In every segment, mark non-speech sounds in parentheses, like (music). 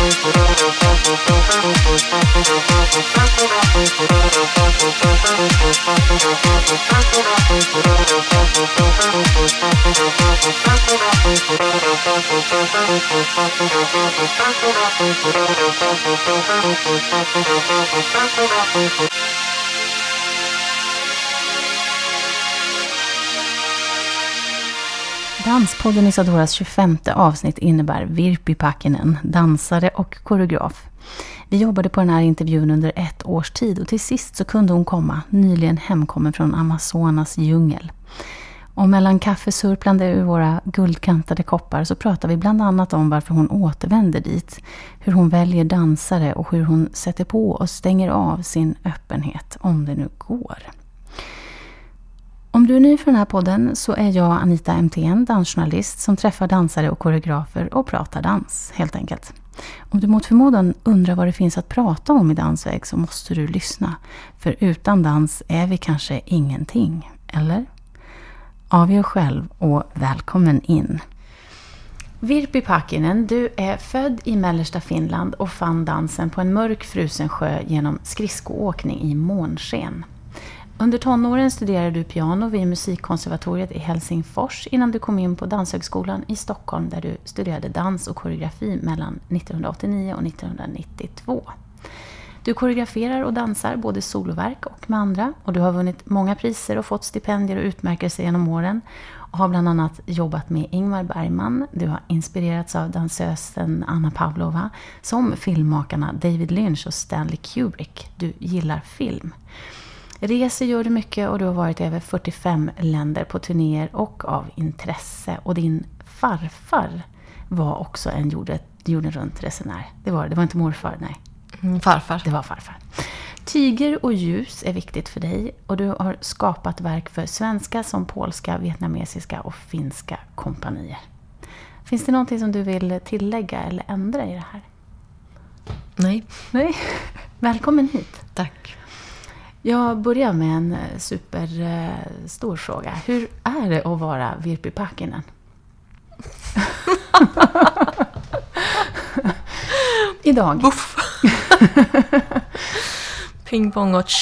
スタートです。Danspodden Isadoras 25 avsnitt innebär Virpi Pakkinen, dansare och koreograf. Vi jobbade på den här intervjun under ett års tid och till sist så kunde hon komma, nyligen hemkommen från Amazonas djungel. Och mellan kaffesurplande ur våra guldkantade koppar så pratar vi bland annat om varför hon återvänder dit, hur hon väljer dansare och hur hon sätter på och stänger av sin öppenhet, om det nu går. Om du är ny för den här podden så är jag Anita MTN, dansjournalist som träffar dansare och koreografer och pratar dans, helt enkelt. Om du mot förmodan undrar vad det finns att prata om i dansväg så måste du lyssna. För utan dans är vi kanske ingenting, eller? Avgör själv och välkommen in. Virpi Pakinen, du är född i mellersta Finland och fann dansen på en mörk frusen sjö genom skridskoåkning i månsken. Under tonåren studerade du piano vid Musikkonservatoriet i Helsingfors innan du kom in på Danshögskolan i Stockholm där du studerade dans och koreografi mellan 1989 och 1992. Du koreograferar och dansar både soloverk och med andra och du har vunnit många priser och fått stipendier och utmärkelser genom åren och har bland annat jobbat med Ingmar Bergman. Du har inspirerats av dansösen Anna Pavlova som filmmakarna David Lynch och Stanley Kubrick. Du gillar film. Reser gör du mycket och du har varit i över 45 länder på turnéer och av intresse. Och din farfar var också en jorden, jorden runt-resenär. Det var det, var inte morfar, nej. Mm, farfar. Det var farfar. Tyger och ljus är viktigt för dig och du har skapat verk för svenska som polska, vietnamesiska och finska kompanier. Finns det någonting som du vill tillägga eller ändra i det här? Nej. Nej. Välkommen hit. Tack. Jag börjar med en eh, superstor fråga. Hur är det att vara Virpi Pakinen? (laughs) Idag. Buff. (laughs) Pingpong och (laughs)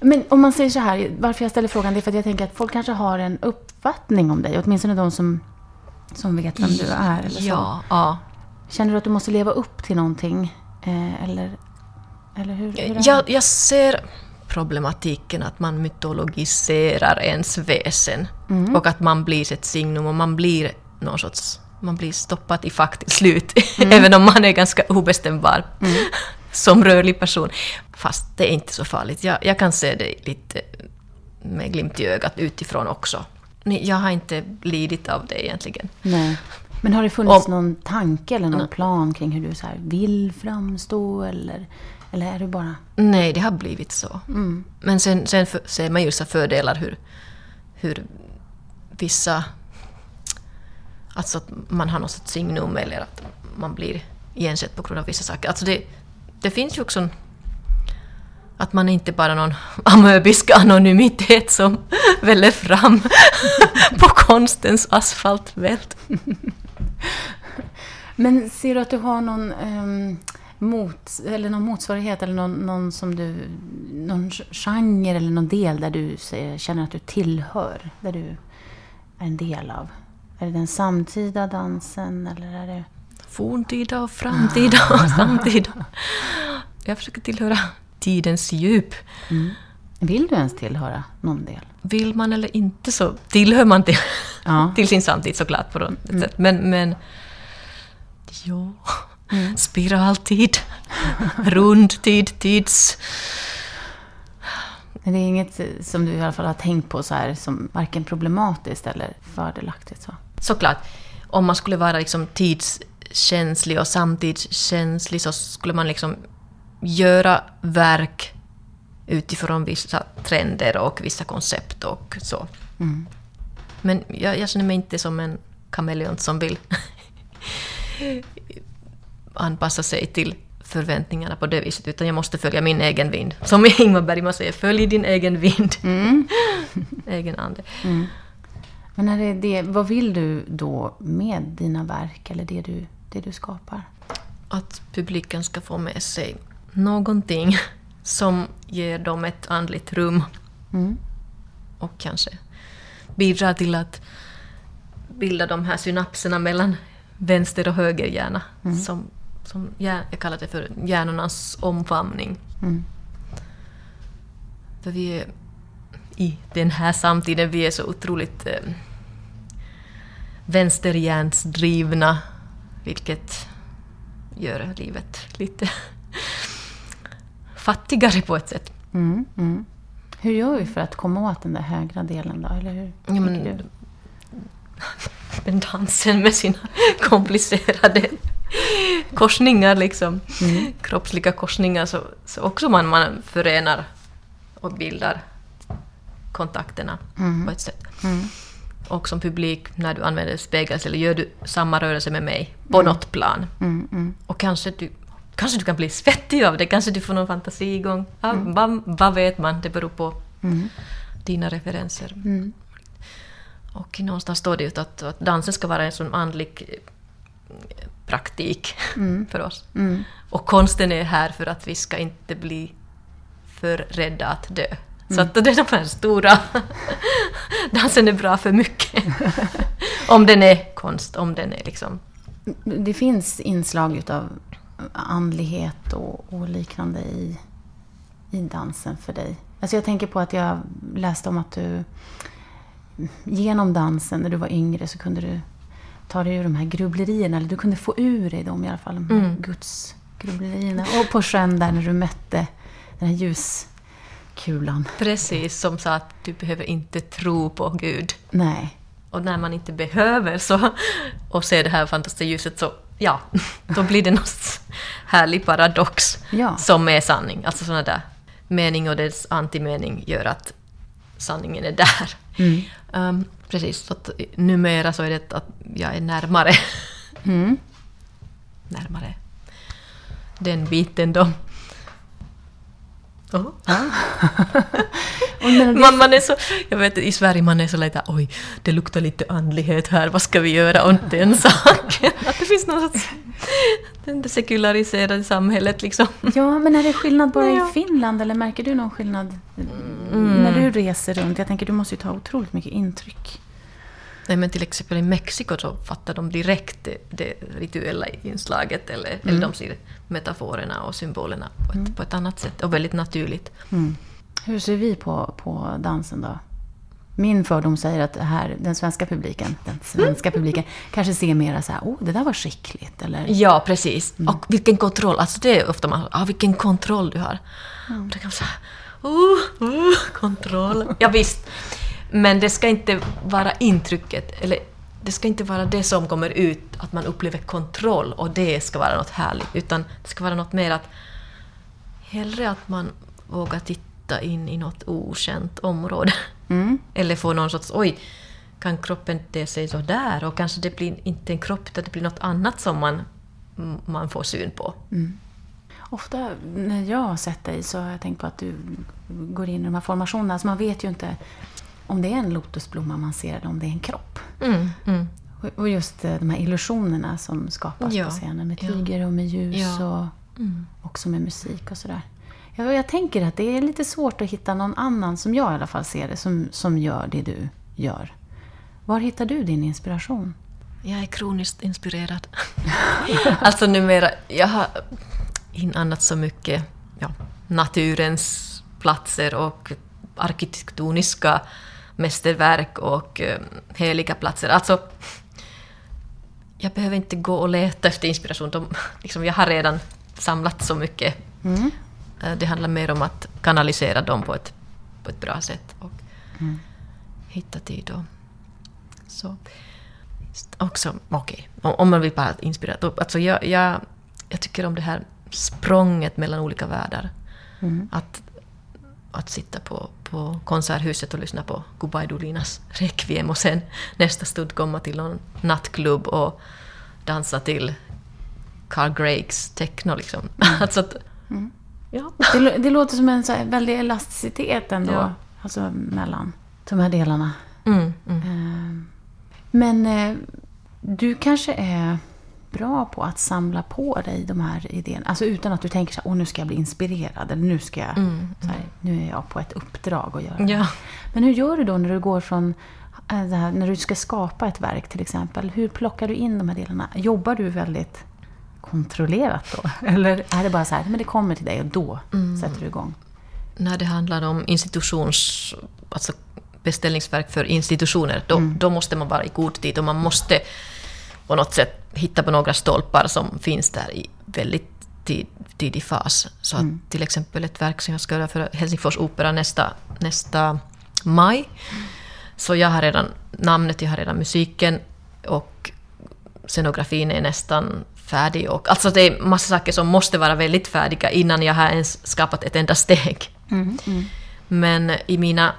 Men om man säger så här, varför jag ställer frågan, det är för att jag tänker att folk kanske har en uppfattning om dig, åtminstone de som, som vet vem du är. Eller så. Ja, ja. Känner du att du måste leva upp till någonting? Eh, eller, eller hur? hur? Jag, jag ser problematiken att man mytologiserar ens väsen och att man blir ett signum och man blir någon sorts... Man blir stoppad i fack till slut, (laughs) även om man är ganska obestämbar (laughs) som rörlig person. Fast det är inte så farligt. Jag, jag kan se det lite med glimt i ögat utifrån också. Jag har inte lidit av det egentligen. Nej. Men har det funnits Om- någon tanke eller någon plan kring hur du så vill framstå? Eller, eller är du bara... Nej, det har blivit så. Men sen, sen för, ser man ju så fördelar hur, hur vissa... Alltså att man har något signum eller att man blir igensett på grund av vissa saker. Alltså det, det finns ju också en, att man inte bara någon (laughs) amöbisk anonymitet som (laughs) väller fram (laughs) på konstens asfaltvält. Men ser du att du har någon, ehm, mot, eller någon motsvarighet eller någon, någon som du... Någon genre eller någon del där du känner att du tillhör? Där du är en del av? Är det den samtida dansen eller är det... Forntida och framtida (laughs) och samtida. Jag försöker tillhöra tidens djup. Vill du ens tillhöra någon del? Vill man eller inte så tillhör man till, Ja. till sin samtid såklart på något sätt. Men, men jo, spiraltid, (laughs) rundtid, tids... Men det är inget som du i alla fall har tänkt på så här som varken problematiskt eller fördelaktigt så? Såklart, om man skulle vara liksom tidskänslig och samtidskänslig så skulle man liksom göra verk utifrån vissa trender och vissa koncept och så. Men jag, jag känner mig inte som en kameleont som vill (laughs) (laughs) anpassa sig till förväntningarna på det viset, utan jag måste följa min egen vind. Som Ingmar Bergman säger, följ din egen vind. (laughs) egen ande. Men när det är det, vad vill du då med dina verk eller det du, det du skapar? Att publiken ska få med sig någonting som ger dem ett andligt rum. Mm. Och kanske bidrar till att bilda de här synapserna mellan vänster och höger hjärna. Som, som jag kallar det för hjärnornas omfamning. Mm. För vi är i den här samtiden, vi är så otroligt eh, vänsterhjärnsdrivna, vilket gör livet lite fattigare på ett sätt. Mm. Mm. Hur gör vi för att komma åt den där högra delen då? Eller hur Ja, men-? Men (laughs) dansen med sina (laughs) komplicerade (laughs) korsningar, liksom, kroppsliga korsningar, så, så också man, man förenar och bildar kontakterna på ett sätt. Mm. Och som publik, när du använder spegel, eller gör du samma rörelse med mig på något plan. Mm. Mm. Och kanske du, kanske du kan bli svettig av det, kanske du får någon fantasi igång. Ja, vad, vad vet man? Det beror på Mm. dina referenser. Mm. Och någonstans står det ju att, att dansen ska vara en sån andlig praktik för oss. Mm. Och konsten är här för att vi ska inte bli för rädda att dö. Så att det är de här stora... dansen är bra för mycket. (laughs) om den är konst, om den är liksom... Det finns inslag utav andlighet och, och liknande i, i dansen för dig. Alltså jag tänker på att jag läste om att du genom dansen när du var yngre så kunde du ta dig ur de här grubblerierna. Eller du kunde få ur dig dem i alla fall. De här gudsgrubblerierna. Och på sjön där när du mötte den här ljuskulan. Precis som sa att du behöver inte tro på Gud. Nej. Och när man inte behöver så, och ser det här fantastiska ljuset så, ja, (laughs) då blir det någon härlig paradox Ja. som är sanning. Alltså sådana där mening och dess antimening gör att sanningen är där. Mm. Ehm, precis, så att numera så är det att jag är närmare, (laughs) Mm. närmare den biten då. Oh. (laughs) Det, Man, man är så, jag vet i Sverige man är så lite oj, det luktar lite andlighet här, vad ska vi göra åt den saken? Att det finns någon sorts det sekulariserade samhället liksom. Ja, men är det skillnad bara Ja. i Finland eller märker du någon skillnad när du reser runt? Jag tänker du måste ju ta otroligt mycket intryck. Nej men till exempel i Mexiko så fattar de direkt det, det rituella inslaget eller, eller de ser metaforerna och symbolerna på ett, på ett annat sätt och väldigt naturligt. Mm. Hur ser vi på, på dansen då? Min fördom säger att här, den svenska publiken, den svenska publiken kanske ser mera så här, oh, det där var skickligt. Eller, Ja, precis. Och vilken kontroll. Alltså det är ofta man ah, vilken kontroll du har. Och då kan man säga, oh, oh, kontroll. Ja, visst. Men det ska inte vara intrycket, eller det ska inte vara det som kommer ut, att man upplever kontroll och det ska vara något härligt. Utan det ska vara något mer att hellre att man vågar titta in i något okänt område. Mm. Eller få någon sorts, oj, kan kroppen te sig så där? Och kanske det blir inte en kropp, utan det blir något annat som man, man får syn på. Ofta när jag har sett dig så har jag tänkt på att du går in i de här formationerna. Så man vet ju inte om det är en lotusblomma man ser eller om det är en kropp. Mm, mm. Och- just eh, de här illusionerna som skapas Ja, på scenen med ja. tyger och med ljus Ja. och Mm. också med musik och sådär. Jag, jag tänker att det är lite svårt att hitta någon annan, som jag i alla fall ser det, som, som gör det du gör. Var hittar du din inspiration? Jag är kroniskt inspirerad. (laughs) alltså numera, jag har inannat så mycket ja, naturens platser och arkitektoniska mästerverk och eh, heliga platser. Alltså, jag behöver inte gå och leta efter inspiration. De, liksom, jag har redan samlat så mycket. Mm. Eh, Det handlar mer om att kanalisera dem på ett, på ett bra sätt och hitta tid. Och, så. Också, okej, om- man vill bara inspirera. Alltså jag, jag, jag tycker om det här språnget mellan olika världar. Mm. Att, att sitta på, på Konserthuset och lyssna på Gubaidolinas Requiem och sen nästa stund komma till någon nattklubb och dansa till Carl Greigs techno. Liksom. (laughs) alltså att, ja. Det, det låter som en så här väldig elasticitet ändå, Ja. alltså mellan de här delarna. Mm, mm. Ehm, Men eh, du kanske är bra på att samla på dig de här idéerna. Alltså utan att du tänker så här, åh nu ska jag bli inspirerad. Eller nu ska jag, Mm, så här, nu är jag på ett uppdrag att göra det. Ja. Men hur gör du då när du går från eh, det här, när du ska skapa ett verk till exempel? Hur plockar du in de här delarna? Jobbar du väldigt kontrollerat då? Eller är det bara så här, men det kommer till dig och då Mm. sätter du igång? När det handlar om institutions... Alltså beställningsverk för institutioner, då, då måste man vara i god tid och man måste på något sätt hitta på några stolpar som finns där i väldigt tid, tidig fas. Så att till exempel ett verk som jag ska göra för Helsingfors Opera nästa, nästa maj. Så jag har redan namnet, jag har redan musiken och scenografin är nästan färdig. Och, alltså det är massa saker som måste vara väldigt färdiga innan jag har ens skapat ett enda steg. Men i mina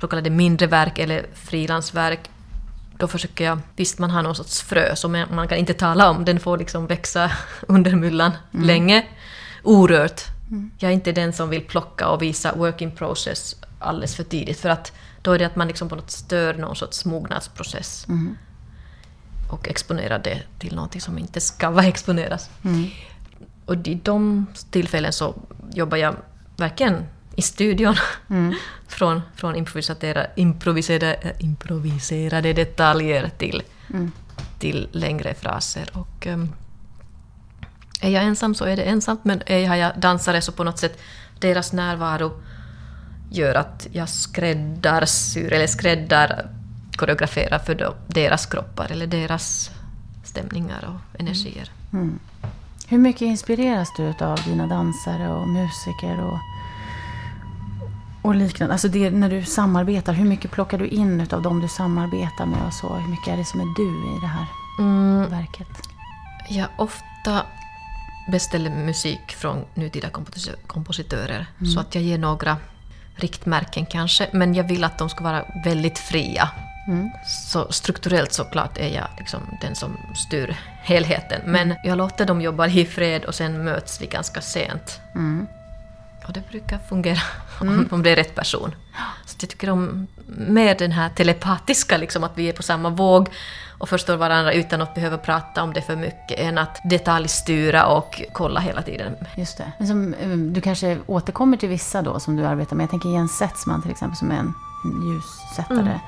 så kallade mindre verk eller frilansverk då försöker jag, visst man har någon sorts frö som man kan inte tala om, den får liksom växa (laughs) under myllan länge, orört. Jag är inte den som vill plocka och visa work in process alldeles för tidigt, för att då är det att man liksom på något stör någon sorts mognadsprocess. Och exponerar det till någonting som inte ska (laughs) vara exponeras. Och i de tillfällen så jobbar jag verkligen i studion. (laughs) från från improviserade, improviserade, improviserade detaljer till, till längre fraser. Och, ehm, är jag ensam så är det ensamt, men är jag dansare så på något sätt deras närvaro gör att jag skräddarsyr eller skräddar koreograferar för då, deras kroppar eller deras stämningar och energier. Hur mycket inspireras du av dina dansare och musiker och, och liknande? Alltså det, när du samarbetar, hur mycket plockar du in av dem du samarbetar med och så? Hur mycket är det som är du i det här verket? Jag ofta beställer musik från nutida komposi- kompositörer så att jag ger några riktmärken kanske, men jag vill att de ska vara väldigt fria. Så strukturellt såklart är jag liksom den som styr helheten, men jag låter dem jobba i fred och sen möts vi ganska sent. Och det brukar fungera om, om det är rätt person. Så jag tycker om mer den här telepatiska, liksom att vi är på samma våg och förstår varandra utan att behöva prata om det för mycket, än att detaljstyra och kolla hela tiden. Just det. Men som, eh, du kanske återkommer till vissa då som du arbetar med. Jag tänker Jens Setzman till exempel som är en, ljussättare.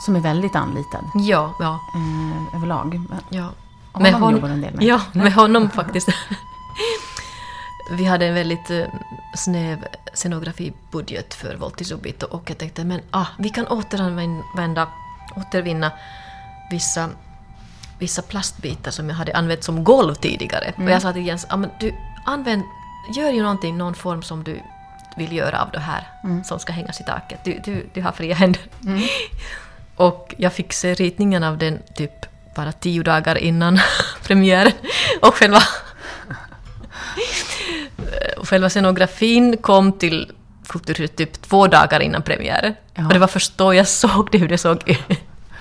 Som är väldigt anlitad Ja, ja, eh, överlag. Men ja. Honom jobbar du en del med? Ja, med honom faktiskt. (laughs) Vi hade en väldigt eh, snäv scenografibudget för Voltisubit och jag tänkte men ah, vi kan återanvända, återvinna vissa, vissa plastbitar som jag hade använt som golv tidigare. Och jag sa till Jens, ah, men du använd, gör ju någonting, någon form som du vill göra av det här som ska hängas i taket. Du, du, du har fria händer. (laughs) Och jag fick se ritningen av den typ bara tio dagar innan (laughs) premiären. Och själva, och själva scenografin kom till Kulturhuset typ två dagar innan premiären. Ja. Och det var först då jag såg det, hur det såg ut.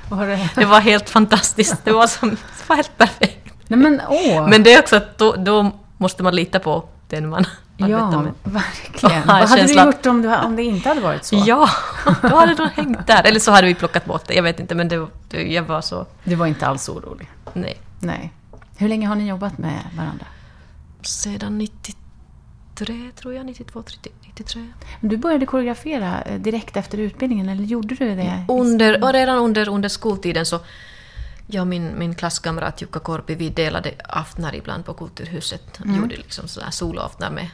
Var det? Det var helt fantastiskt. Det var, som, det var helt perfekt. Nej men åh! Men det är också att då, då måste man lita på den man arbetar ja, med. verkligen. (laughs) Och Vad hade du gjort om, du, om det inte hade varit så? Ja, (laughs) då hade de hängt där. Eller så hade vi plockat bort det. Jag vet inte, men det, det, jag var så... Du var inte alls orolig? Nej. Nej. Hur länge har ni jobbat med varandra? Sedan 93, tror jag. 92, 93. Du började koreografera eh, direkt efter utbildningen, eller gjorde du det? Under, redan under, under skoltiden så... Jag och min, min klasskamrat Jukka Korpi, vi delade aftnar ibland på Kulturhuset. Gjorde liksom sådär soloaftnar med.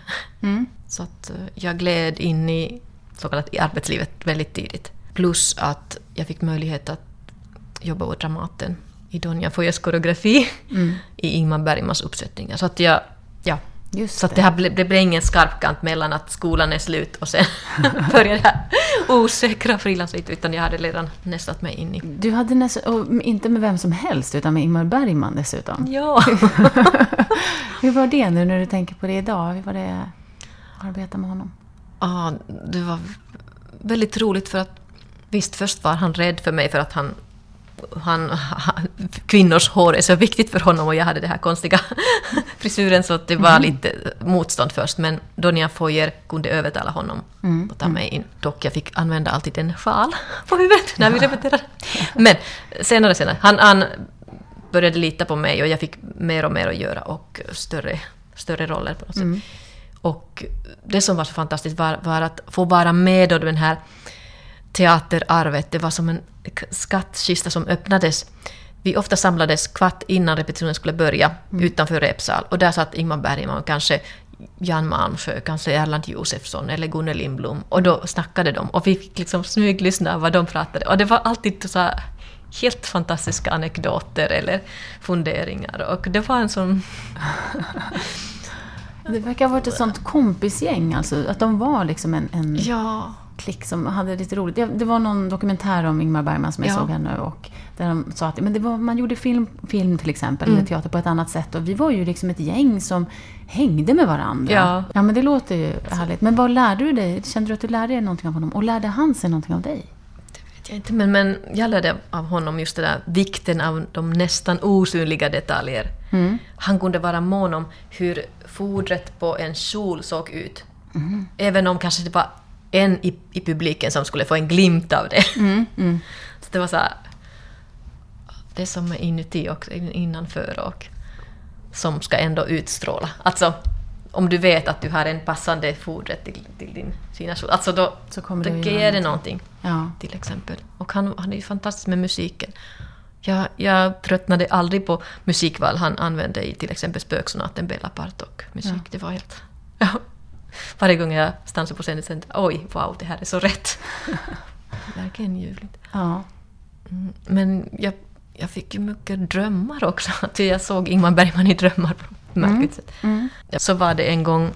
Så att eh, jag gled in i så kallat i arbetslivet väldigt tidigt. Plus att jag fick möjlighet att jobba åt Dramaten i Donja Foyes koreografi (laughs) i Ingmar Bergmans uppsättningar. Så att jag... Ja, Just så att det, här ble, det blev ingen skarpkant mellan att skolan är slut och sen (laughs) börjar det här osäkra frilanslivet, utan jag hade redan nästat mig in i... Du hade nästan, inte med vem som helst, utan med Ingmar Bergman dessutom. Ja! (laughs) Hur var det nu när du tänker på det idag? Hur var det att arbeta med honom? Ja, det var väldigt roligt för att visst, först var han rädd för mig för att han han, han, kvinnors hår är så viktigt för honom och jag hade den här konstiga (laughs) frisyren så det var lite motstånd först. Men Donja Foyer kunde övertala honom Mm. att ta mig in. Dock jag fick använda alltid en sjal på huvudet när vi repeterade. Men senare, senare. Han, han började lita på mig och jag fick mer och mer att göra och större, större roller på något sätt. Och det som var så fantastiskt var, var att få vara med och den här teaterarvet, det var som en skattkista som öppnades. Vi ofta samlades kvart innan repetitionen skulle börja utanför repsal. Och där satt Ingmar Bergman och kanske Jan Malmsjö, kanske Erland Josefsson eller Gunnel Lindblom. Och då snackade de och vi fick liksom smyglyssna vad de pratade. Och det var alltid så här helt fantastiska anekdoter eller funderingar. Och det var en sån... (laughs) Det verkar ha varit ett sånt kompisgäng, alltså. Att de var liksom en, en Ja, klick som hade lite roligt. Det, var någon dokumentär om Ingmar Bergman som jag Ja. såg här nu och där de sa att men det var, man gjorde film, film till exempel, Mm. eller teater på ett annat sätt och vi var ju liksom ett gäng som hängde med varandra. Ja. ja men det låter ju härligt. Men vad lärde du dig? Kände du att du lärde dig någonting av honom? Och lärde han sig någonting av dig? jag inte, men, men jag lärde av honom just det där vikten av de nästan osynliga detaljer. Han kunde vara mån om hur fodret på en kjol såg ut. Även om kanske det var en i, i publiken som skulle få en glimt av det. (laughs) Så det var så här, det som är inuti och innanför och som ska ändå utstråla. Alltså, om du vet att du har en passande fodret till, till din kjol, alltså då, Så kommer då det ger det någonting Ja. till exempel. Och han, han är ju fantastisk med musiken. Jag, jag tröttnade aldrig på musikval han använde i till exempel Spöksonaten, Bela Bartok-musik. Ja. Det var helt... (laughs) Varje gång jag stansade på scenen tänkte oj, wow, det här är så rätt. (laughs) Verkligen ljuvligt. Ja. Mm, Men jag, jag fick ju mycket drömmar också. (laughs) Jag såg Ingmar Bergman i drömmar på ett märkligt sätt. Mm. Så var det en gång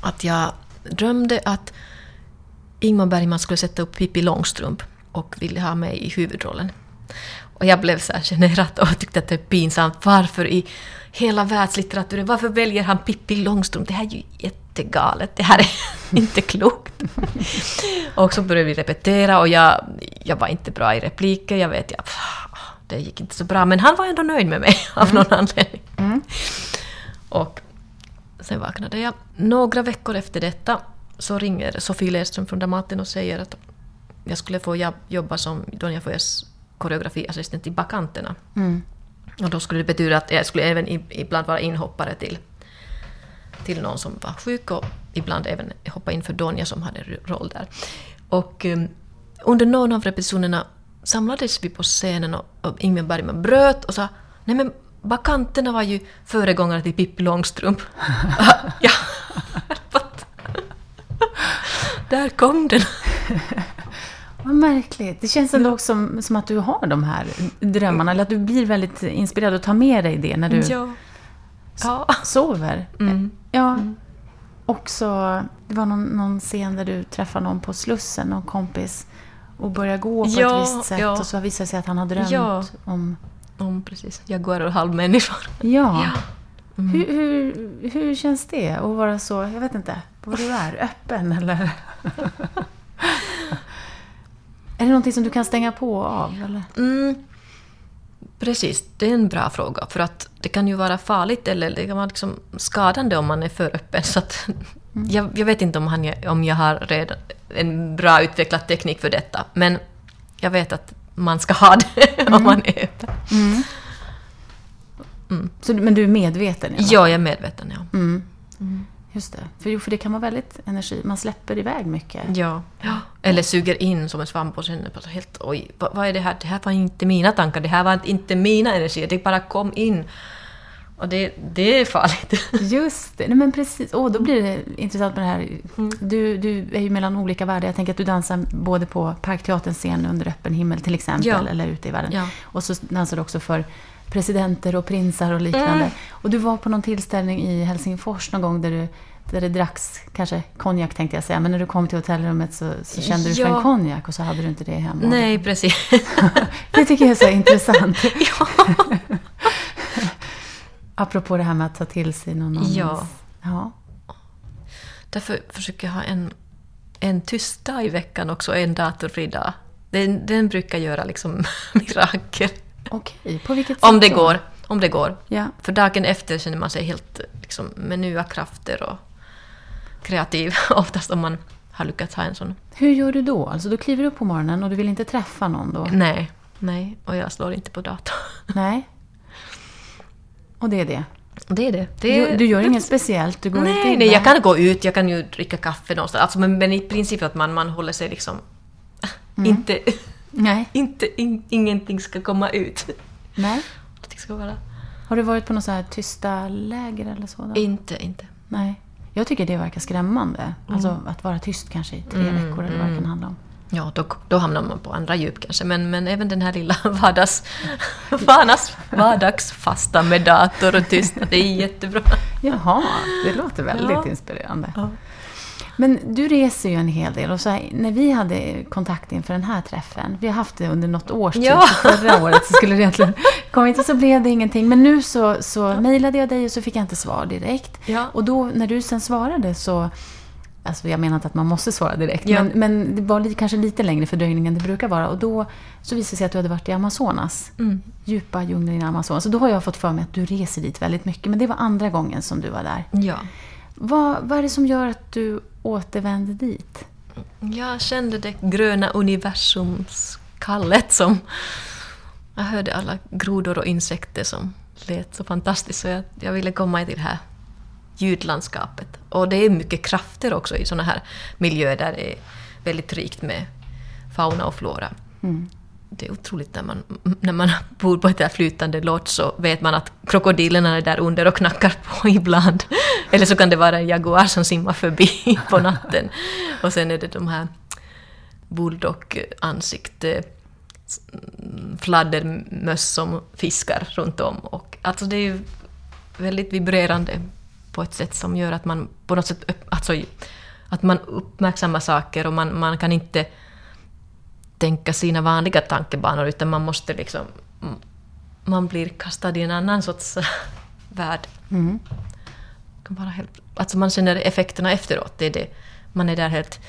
att jag drömde att Ingmar Bergman skulle sätta upp Pippi Långstrump och ville ha mig i huvudrollen. Och jag blev så här generad och tyckte att det är pinsamt. Varför i hela världslitteraturen, varför väljer han Pippi Långstrump? Det här är ju jättegalet, det här är (laughs) inte klokt. och så började vi repetera och jag, jag var inte bra i repliker, jag vet, jag, det gick inte så bra. Men han var ändå nöjd med mig av någon anledning. Och sen vaknade jag. Några veckor efter detta så ringer Sofie Ledström från Dramaten och säger att jag skulle få jobb- jobba som Donja Foyers koreografiassistent i Bakanterna. Mm. Och då skulle det betyda att jag skulle även ibland vara inhoppare till, till någon som var sjuk och ibland även hoppa in för Donja som hade en roll där. Och um, under någon av repetitionerna samlades vi på scenen och, och Ingmar Bergman bröt och sa Nej men Bakanterna var ju föregångare till Pippi Långstrump. (laughs) ja? (laughs) Där kom den. Vad märkligt. Det känns ändå också som, som att du har de här drömmarna, eller att du blir väldigt inspirerad och tar med dig det när du Ja. Ja. sover. Mm. Ja. Också, det var någon, någon scen där du träffar någon på Slussen, någon kompis, och börjar gå på Ja, ett visst sätt ja. och så visar det sig att han har drömt Ja. om... Om precis, jaguar och halvmänniskor. Ja. Mm. Hur, hur, hur känns det att vara så, jag vet inte, vad du är, öppen eller? (laughs) är det någonting som du kan stänga på och av? Eller? Mm, precis, det är en bra fråga. För att det kan ju vara farligt eller det kan vara liksom skadande om man är för öppen. Så att, jag, jag vet inte om, han, om jag har redan en bra utvecklad teknik för detta. Men jag vet att man ska ha det (laughs) om man är öppen. Så, du- men du är medveten? Ja, jag är medveten. Ja. Mm. Just det. För, jo, för det kan vara väldigt energi, man släpper iväg mycket. Ja. Eller suger in som en svamp och sen bara helt oj, vad, vad är det här? Det här var inte mina tankar, det här var inte mina energier, det bara kom in. Och det, det är farligt. (laughs) Just det, nej men precis. Åh, då blir det intressant med det här. Du, du är ju mellan olika världar. Jag tänker att du dansar både på Parkteaterns scen under öppen himmel till exempel, Ja. eller ute i världen. Ja. Och så dansar du också för presidenter och prinsar och liknande. Och du var på någon tillställning i Helsingfors någon gång där, du, där det dracks, kanske konjak tänkte jag säga, men när du kom till hotellrummet så, så kände du för Ja. en konjak och så hade du inte det hemma. Nej, precis. (laughs) Det tycker jag är så intressant. (laughs) ja. (laughs) Apropå det här med att ta till sig någon annans... Ja. ja. Därför försöker jag ha en, en tyst dag i veckan också, en datorfri dag. Den, den brukar göra liksom mirakel. Okej, på vilket sätt Om det då? går. Om det går. Ja. För dagen efter känner man sig helt liksom, med nya krafter och kreativ. (laughs) Oftast om man har lyckats ha en sån. Hur gör du då? Alltså du kliver upp på morgonen och du vill inte träffa någon då? Nej, nej. Och jag slår inte på datorn. (laughs) Nej. Och det är det? Det är det. det Du, du gör inget speciellt? Du går inte Nej, in nej, jag kan gå ut, jag kan ju dricka kaffe någonstans. Alltså, men, men i princip att man, man håller sig liksom... (laughs) Inte... Nej. inte in, ingenting ska komma ut. Nej. Ska vara... Har du varit på något så här tysta läger eller så? Då? Inte, inte. Nej. Jag tycker det verkar skrämmande. Alltså att vara tyst kanske i tre veckor eller vad det kan handla om. Ja, då, då hamnar man på andra djup kanske. Men, men även den här lilla (laughs) vardags, vardags, vardagsfasta med dator och tystnad, det är jättebra. Jaha, det låter väldigt Ja. inspirerande. Ja. Men du reser ju en hel del och så här, när vi hade kontakt inför den här träffen, vi har haft det under något års tid, Ja. förra året så skulle det egentligen komma inte så blev det ingenting. Men nu så, så mejlade jag dig och så fick jag inte svar direkt. Ja. Och då när du sen svarade så, alltså jag menar inte att man måste svara direkt, Ja. men, men det var lite, kanske lite längre fördröjning än det brukar vara. Och då så visade det sig att du hade varit i Amazonas, Mm. djupa djungeln i Amazonas. Så då har jag fått för mig att du reser dit väldigt mycket, men det var andra gången som du var där. Ja. Vad, vad är det som gör att du återvände dit? Jag kände det gröna universums kallet som... Jag hörde alla grodor och insekter som lät så fantastiskt så jag, jag ville komma till det här ljudlandskapet. Och det är mycket krafter också i såna här miljöer där det är väldigt rikt med fauna och flora. Mm. Det är otroligt när man, när man bor på ett där flytande lodge så vet man att krokodilerna är där under och knackar på (laughs) ibland. Eller så kan det vara en jaguar som simmar förbi (laughs) på natten. Och sen är det de här bulldog-ansikte eh, mm, fladdermöss som fiskar runt om. Och, alltså det är ju väldigt vibrerande på ett sätt som gör att man på något sätt alltså, att man uppmärksammar saker och man, man kan inte tänka sina vanliga tankebanor utan man måste liksom... mm, Man blir kastad i en annan sorts värld. Mm. kan vara helt, alltså man känner effekterna efteråt. Det är det. Man är där helt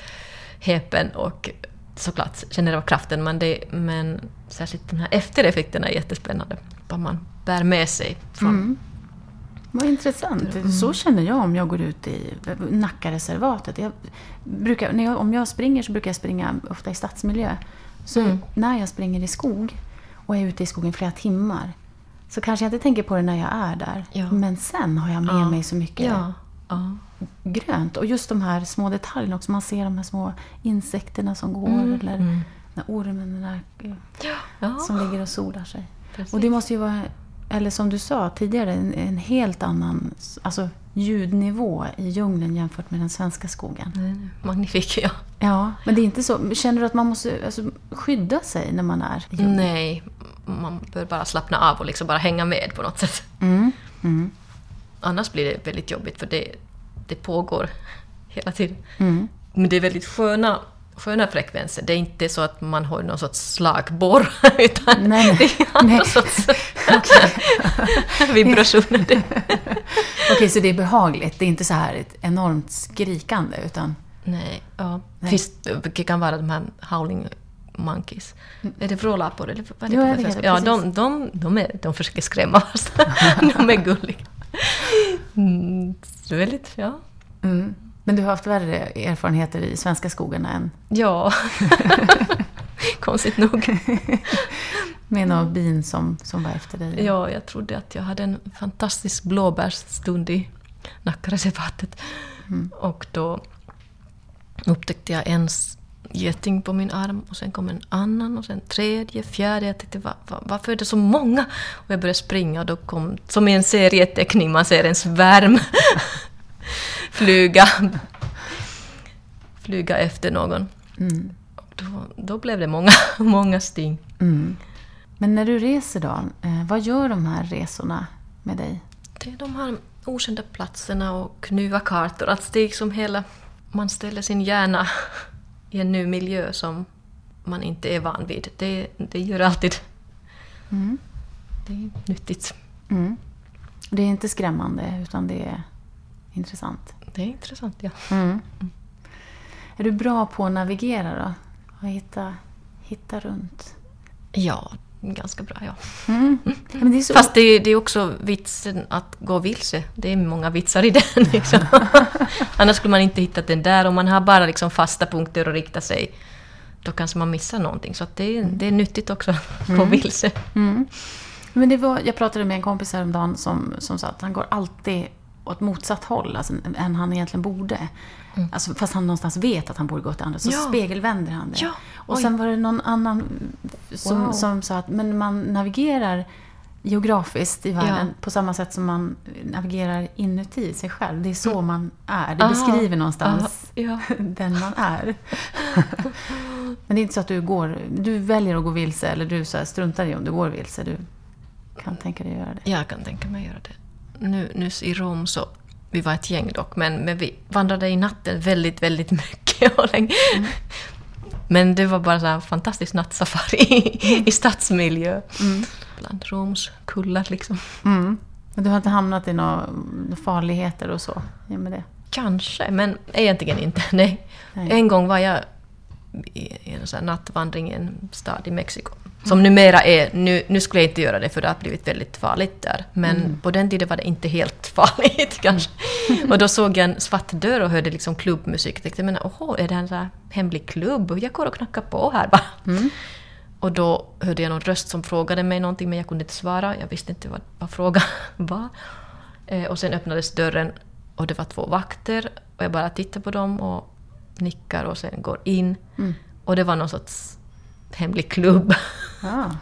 häpen och såklart känner av kraften men, det, men särskilt de här eftereffekterna är jättespännande. Vad man bär med sig från... Mm. Vad intressant. Så känner jag om jag går ut i Nackareservatet. Jag brukar, när jag, om jag springer så brukar jag springa ofta i stadsmiljö. Så Mm. när jag springer i skog och är ute i skogen flera timmar så kanske jag inte tänker på det när jag är där. Ja. Men sen har jag med Ja. mig så mycket Ja. grönt. Och just de här små detaljerna också. Man ser de här små insekterna som går. Mm, Eller mm. ormen där, som ligger och solar sig. Precis. Och det måste ju vara, eller som du sa tidigare, en, en helt annan alltså, ljudnivå i djungeln jämfört med den svenska skogen. Mm, Magnifik, ja. Ja, men det är inte så. Känner du att man måste alltså, skydda sig när man är i djungeln? Nej, man bör bara slappna av och liksom bara hänga med på något sätt. Mm. Mm. Annars blir det väldigt jobbigt för det, det pågår hela tiden. Mm. Men det är väldigt sköna, sköna frekvenser. Det är inte så att man har någon sorts slagborr, (laughs) utan Nej, det är Nej. någon sorts (laughs) (laughs) vibrationer. Det- Okej, så det är behagligt. Det är inte så här ett enormt skrikande, utan... Nej, ja. Nej. Finns, det kan vara de här howling monkeys. Är det vrålapor eller vad är Jo, det? Ja, de, de, de, är, de försöker skrämma oss. de är gulliga. Mm, väldigt, ja. Mm. Men du har haft värre erfarenheter i svenska skogarna än Ja. (laughs) Konstigt nog. (laughs) med någon bin som, som var efter dig? Ja, jag trodde att jag hade en fantastisk blåbärsstund i Nackareservatet. Och då upptäckte jag en geting på min arm och sen kom en annan och sen tredje, fjärde. Jag tänkte, va, va, varför är det så många? Och jag började springa och då kom, som i en serieteckning, man ser en svärm (laughs) flyga, flyga efter någon. Mm. Då, då blev det många, (laughs) många sting. Mm. Men när du reser då, eh, vad gör de här resorna med dig? Det är de här okända platserna och knuva kartor. Att det liksom hela... Man ställer sin hjärna (laughs) i en ny miljö som man inte är van vid. Det, det gör alltid... Mm. Det är nyttigt. Mm. Det är inte skrämmande, utan det är intressant. Det är intressant, ja. Mm. Är du bra på att navigera då? Och hitta, hitta runt? Ja, ganska bra ja. Mm. Ja, men det är så... Fast det, det är också vitsen att gå vilse. Det är många vitsar i den. (laughs) Liksom. Annars skulle man inte hitta den där. Om man har bara liksom fasta punkter att rikta sig, då kanske man missar någonting. Så det, är, det är nyttigt också att gå vilse. Mm. Men det var, jag pratade med en kompis häromdagen som, som sa att han går alltid åt motsatt håll alltså, än han egentligen borde. Mm. Alltså, fast han någonstans vet att han borde gå åt andra, så Ja. spegelvänder han det. Ja, Och sen var det någon annan som, Wow. som sa att men man navigerar geografiskt i världen Ja. på samma sätt som man navigerar inuti sig själv. Det är så man är. Det Aha, beskriver någonstans aha, ja. (laughs) den man är. (laughs) Men det är inte så att du går, du väljer att gå vilse eller du så struntar i om du går vilse. Du kan tänka dig att göra det. Jag kan tänka mig göra det. Nu, nyss i Rom så, vi var ett gäng dock, men, men vi vandrade i natten väldigt, väldigt mycket och länge. Men det var bara så här fantastisk nattsafari i, i stadsmiljö. Bland Roms kullar liksom. Mm. Men du har inte hamnat i några farligheter och så? Ja, med det. Kanske, men egentligen inte. Nej. Nej. En gång var jag i en sån nattvandring i en stad i Mexiko. Som numera är, nu, nu skulle jag inte göra det för det har blivit väldigt farligt där. Men på den tiden var det inte helt (laughs) farligt kanske. Och då såg jag en svart dörr och hörde liksom klubbmusik. Jag tänkte, men åh, är det en här hemlig klubb? Jag går och knackar på här bara. Och då hörde jag någon röst som frågade mig någonting men jag kunde inte svara. Jag visste inte vad, vad frågan (laughs) var. Eh, och sen öppnades dörren och det var två vakter. Och jag bara tittar på dem och nickar och sen går in. Och det var någon sorts hemlig klubb. Ja. (laughs)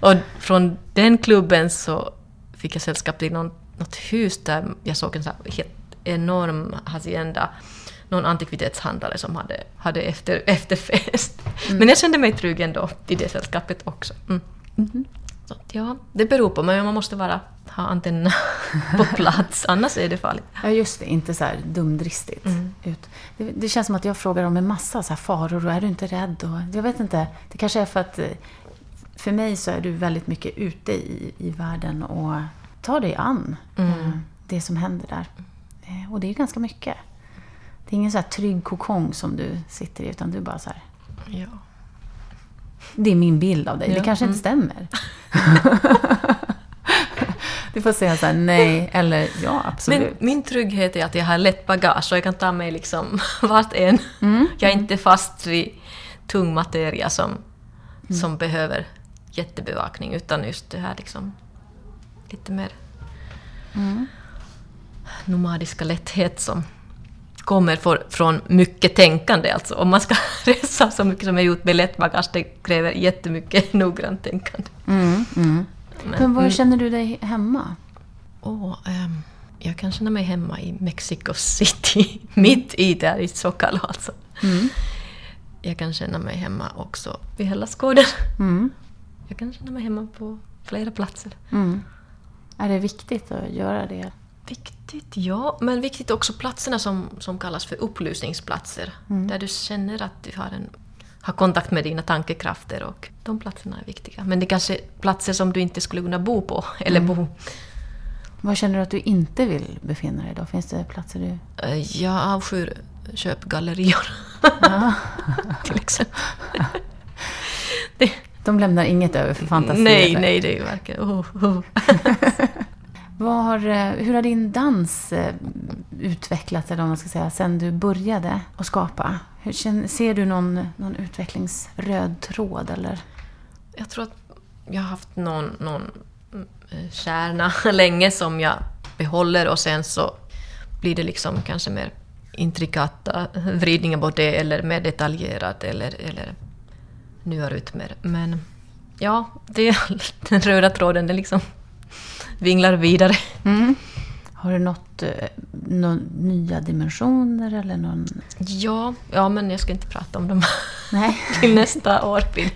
(laughs) och från den klubben så fick jag sällskap till någon, något hus där jag såg en så helt enorm hacienda. Någon antikvitetshandlare som hade, hade efter, (laughs) efterfest. Men jag kände mig trygg ändå i det sällskapet också. Mm. Så, ja, det beror på, men man måste bara ha antennerna på (laughs) plats, annars är det farligt. ja, just det. Inte så här dumdristigt. Ut. Det, det känns som att jag frågar om en massa så här faror och är du inte rädd? Och, jag vet inte. Det kanske är för att för mig så är du väldigt mycket ute i, i världen och tar dig an eh, det som händer där. Eh, och det är ganska mycket. Det är ingen så här trygg kokong som du sitter i, utan du bara så här... Ja. Det är min bild av dig. Det Ja, kanske inte stämmer. (laughs) du får säga så här, nej eller ja, absolut. Men min trygghet är att jag har lätt bagage och jag kan ta mig liksom (laughs) vart än. Jag är inte fast vid tung materia som, som behöver jättebevakning utan just det här liksom lite mer nomadiska lätthet som kommer för, från mycket tänkande. Alltså om man ska (laughs) resa så mycket som jag gjort med lätt bagage, det kräver jättemycket (laughs) noggrant tänkande. Mm, mm. Men var känner du dig hemma? Åh, ehm, jag kan känna mig hemma i Mexico City, (laughs) mitt i där i Zocalo alltså. Jag kan känna mig hemma också vid Hellasgården. Mm. Jag kan känna mig hemma på flera platser. Mm. Är det viktigt att göra det? Viktigt, ja. Men viktigt också platserna som, som kallas för upplysningsplatser. Där du känner att du har, en, har kontakt med dina tankekrafter och de platserna är viktiga. Men det kanske är platser som du inte skulle kunna bo på. (laughs) Eller bo. Var känner du att du inte vill befinna dig då? Finns det platser du... Eh, Jag avskyr köpgallerior. Ja. (laughs) till exempel. det, De lämnar inget över för fantasi? nej, nej, det är verkligen... Oh, oh. (laughs) Var, eh, hur har din dans eh, utvecklats, eller vad man ska säga, sen du började att skapa? Hur, ser du någon, någon utvecklingsröd tråd, eller? Jag tror att jag har haft någon, någon eh, kärna (laughs) länge som jag behåller och sen så blir det liksom kanske mer intrikata (laughs) vridningar på det eller mer detaljerat eller, eller nya rytmer. Men ja, det är (laughs) den röda tråden, den liksom vinglar vidare. Mm. Har du nått eh, någon nya dimensioner, eller någon... Ja, ja, men jag ska inte prata om dem (laughs) Nej. till nästa år. blir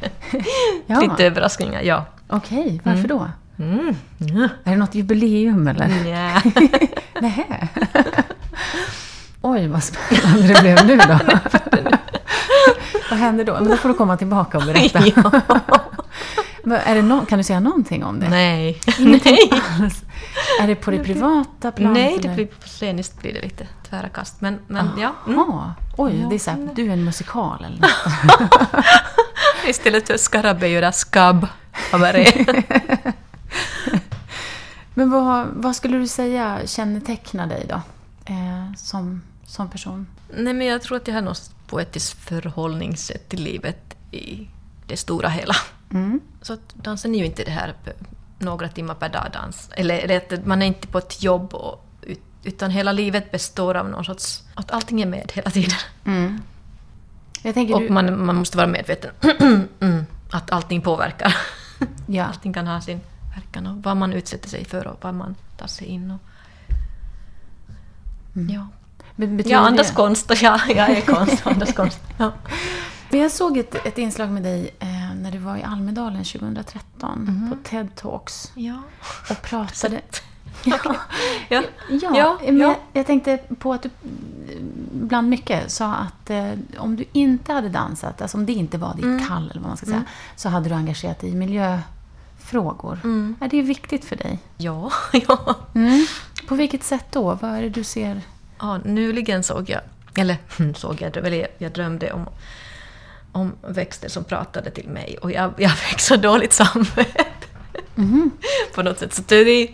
Ja. Lite överraskningar, ja. Okej, varför då? Mm. Ja. Är det något jubileum, eller? Nja. (laughs) Nähä. Oj, vad spännande det blev nu då. (laughs) vad händer då? Men då får du komma tillbaka och berätta. ja. Är det no- kan du säga någonting om det? Nej. Ingenting (laughs) Nej. alls. (laughs) Är det på det privata planet? Nej, det blir, på sceniskt blir det lite tvära kast. Men, men ja. Mm. Oj, det är så här, men- du är en musikal eller (laughs) något. Istället för skarabé göra skabb. Men vad, vad skulle du säga kännetecknar dig då? Eh, som, som person? Nej, men jag tror att jag har något poetiskt förhållningssätt till livet i det stora hela. Mm. Så dansen är ju inte det här några timmar per dag dans. Eller, att man är inte på ett jobb och, utan hela livet består av någon sorts... Att allting är med hela tiden. Mm. och du... man, man måste vara medveten (clears throat) mm, att allting påverkar. (laughs) Ja. Allting kan ha sin verkan och vad man utsätter sig för och vad man tar sig in. Och... Mm. Ja. Betyder jag andas det? konst och ja, jag är konst. andas konst. (laughs) Ja. Men jag såg ett, ett inslag med dig eh, när du var i Almedalen 2013 Mhm. på TED Talks Ja. och pratade... (laughs) Ja. Ja. Ja, Ja, men ja. Jag, jag tänkte på att du bland mycket sa att eh, om du inte hade dansat, alltså om det inte var ditt Mm. kall eller vad man ska säga, så hade du engagerat dig i miljöfrågor. Mm. Är det viktigt för dig? Ja, (laughs) ja. Mm. På vilket sätt då? Vad är det du ser? ja. Nyligen såg jag, eller (laughs) såg jag, jag drömde om, om växter som pratade till mig och jag, jag fick så dåligt samvete. Mhm. (laughs) På något sätt. Så det är...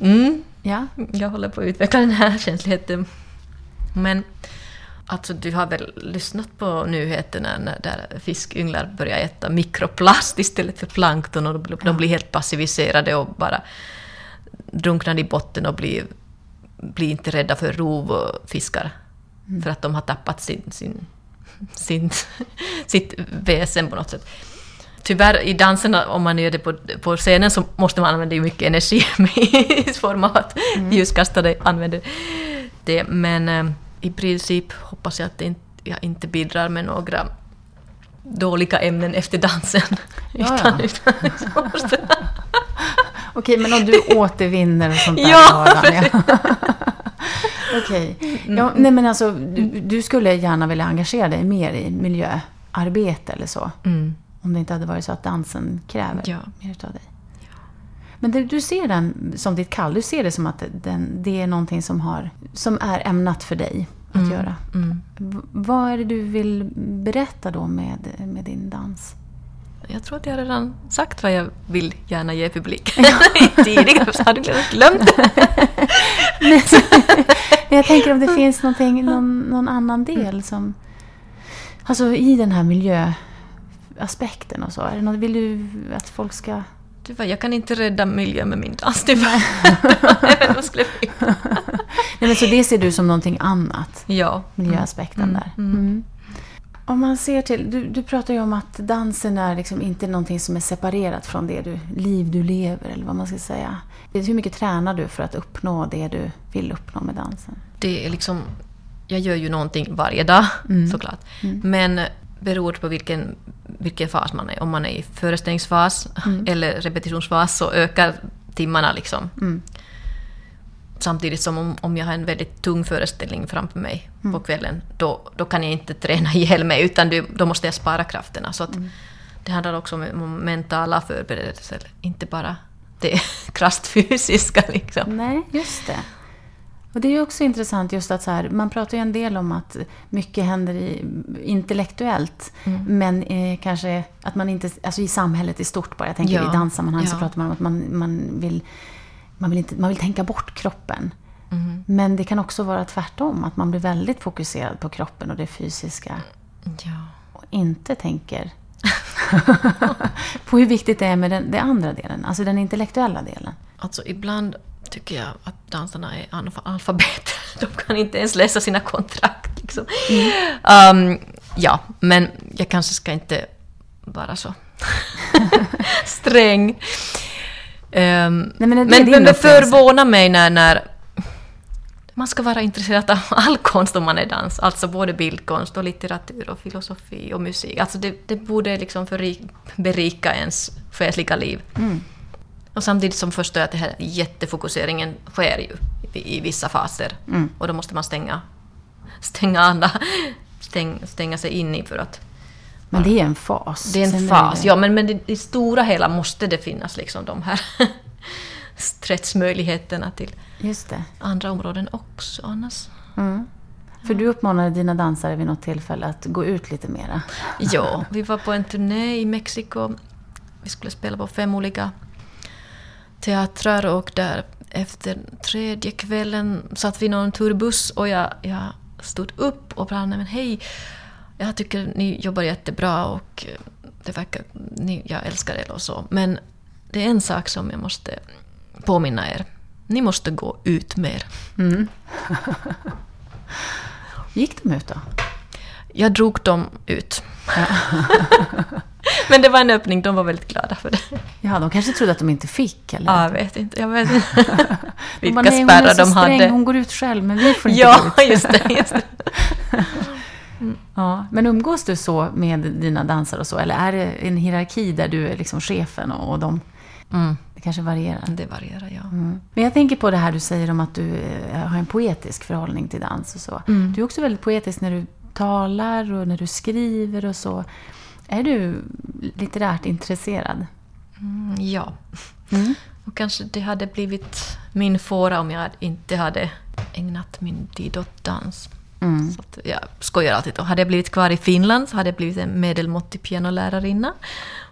Mm, Ja? jag håller på att utveckla den här känsligheten. Men alltså, du har väl lyssnat på nyheterna när där fiskynglar börjar äta mikroplast istället för plankton och de, de blir helt passiviserade och bara drunknar i botten och blir, blir inte rädda för rovfiskar för att de har tappat sin, sin, (laughs) sin, sitt väsen på något sätt. Tyvärr i danserna, om man gör det på, på scenen, så måste man använda mycket energi (laughs) i form av att ljuskastare använder det. Men eh, i princip hoppas jag att det inte, jag inte bidrar med några dåliga ämnen efter dansen. Ja, Utan- ja. utan (laughs) Okej, men om du återvinner och sånt där Ja, i vardagen, ja. (laughs) Okej. Ja, nej men alltså, du, du skulle gärna vilja engagera dig mer i miljöarbete eller så? Mm. Om det inte hade varit så att dansen kräver Ja. mer utav dig. Men det, du ser den som ditt kall, du ser det som att den, det är någonting som, har, som är ämnat för dig att göra. Mm. Vad är det du vill berätta då med, med din dans? Jag tror att jag redan sagt vad jag vill gärna ge publiken. (laughs) Tidigare så hade jag glömt det. Men jag tänker om det (laughs) finns någon, någon annan del som... Alltså i den här miljöaspekten och så. Är det något, vill du att folk ska... Tyvärr, jag kan inte rädda miljön med min dans, tyvärr. (laughs) Nej, men så det ser du som någonting annat? ja. Miljöaspekten Mm, där. mm. Mm. Om man ser till... Du, du pratar ju om att dansen är liksom inte någonting som är separerat från det du, liv du lever, eller vad man ska säga. Hur mycket tränar du för att uppnå det du vill uppnå med dansen? Det är liksom... Jag gör ju någonting varje dag, Mm. såklart. Men beroende på vilken, vilken fas man är. Om man är i föreställningsfas eller repetitionsfas så ökar timmarna liksom. Mm. Samtidigt som om, om jag har en väldigt tung föreställning framför mig på kvällen, då, då kan jag inte träna (laughs) ihjäl mig, utan då måste jag spara krafterna. Så att det handlar också om, om mentala förberedelser, inte bara det (laughs) krasst fysiska. Liksom. Nej, just det. Och det är ju också intressant just att så här, man pratar ju en del om att mycket händer i, intellektuellt, men eh, kanske att man inte, alltså i samhället i stort bara, jag tänker Ja, i danssammanhang så ja. pratar man om att man, man, vill, man, vill inte, man vill tänka bort kroppen. Mhm. Men det kan också vara tvärtom, att man blir väldigt fokuserad på kroppen och det fysiska Ja. och inte tänker på hur viktigt det är med den, den andra delen, alltså den intellektuella delen. Alltså ibland tycker jag att dansarna är analf- analfabeter. (laughs) De kan inte ens läsa sina kontrakt. Liksom. Um, ja, men jag kanske ska inte vara så (laughs) sträng. Um, men det men, men det förvånar mig när, när man ska vara intresserad av (laughs) all konst om man är dans. Alltså både bildkonst och litteratur och filosofi och musik. Alltså det, det borde liksom berika ens själsliga liv. Mm. Och samtidigt som förstår jag att den här jättefokuseringen sker ju i, i vissa faser. Mm. Och då måste man stänga, stänga andra, (laughs) stäng, stänga sig in i för att... Men det är en fas. Det är en Sen fas, det- ja men, men det, i stora hela måste det finnas liksom de här (laughs) stretchmöjligheterna till Just det. andra områden också annars. Mm. För du uppmanade dina dansare vid något tillfälle att gå ut lite mera. Ja, vi var på en turné i Mexiko. Vi skulle spela på fem olika teatrar och där efter tredje kvällen satt vi i någon turbuss och jag, jag stod upp och bara men hej, jag tycker ni jobbar jättebra och det verkar, ni, jag älskar er och så. Men det är en sak som jag måste påminna er. Ni måste gå ut mer. Mm. Gick de ut då? Jag drog dem ut. Ja. (laughs) Men det var en öppning, de var väldigt glada för det. Ja, de kanske trodde att de inte fick, eller? Ja, jag vet inte. Jag vet inte. Vilka bara, spärrar de sträng, hade. Hon går ut själv, men vi får inte ja, gå ut. just det. Just det. (laughs) Mm. Ja, men umgås du så med dina dansare och så, eller är det en hierarki där du är liksom chefen och, och de... Mm. Det kanske varierar? Det varierar, ja. Mm. Men jag tänker på det här du säger om att du eh, har en poetisk förhållning till dans och så. Mm. Du är också väldigt poetisk när du talar och när du skriver och så. Är du litterärt intresserad? Mm, ja. Mm. Och kanske det hade blivit min fåra om jag inte hade ägnat min tid åt dans. Mm. Så att jag skojar alltid. Och hade jag blivit kvar i Finland så hade jag blivit en medelmåttig pianolärarinna.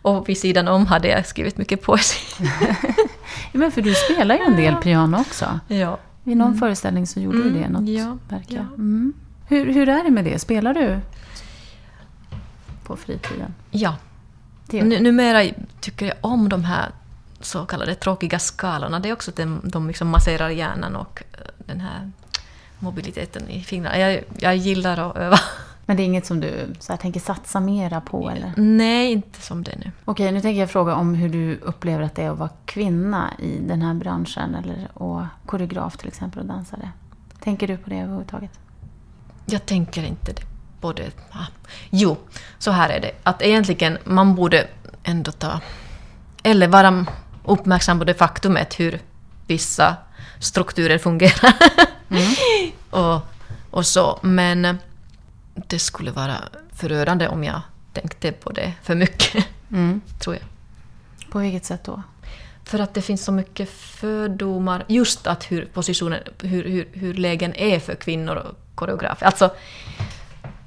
Och vid sidan om hade jag skrivit mycket poesi. (laughs) men för du spelar ju en del piano också. Ja. I någon mm. föreställning så gjorde mm. du det, något ja. verk. Ja. Mm. Hur, hur är det med det? Spelar du på fritiden? Ja. Det. Numera tycker jag om de här så kallade tråkiga skalorna. Det är också att de, de liksom masserar hjärnan och eh, den här mobiliteten i fingrarna. Jag, jag gillar att öva. Men det är inget som du så här, tänker satsa mera på? Eller? Nej, inte som det nu. Okej, nu tänker jag fråga om hur du upplever att det är att vara kvinna i den här branschen. Eller, och koreograf till exempel och dansare. Tänker du på det överhuvudtaget? Jag tänker inte det. Både, ah. Jo, så här är det. Att egentligen man borde ändå ta... Eller vara uppmärksam på det faktumet hur vissa strukturer fungerar. (laughs) Mm. och, och så. Men det skulle vara förödande om jag tänkte på det för mycket, mm. (laughs) tror jag. På vilket sätt då? För att det finns så mycket fördomar, just att hur positionen, hur, hur, hur lägen är för kvinnor och koreografer. Alltså,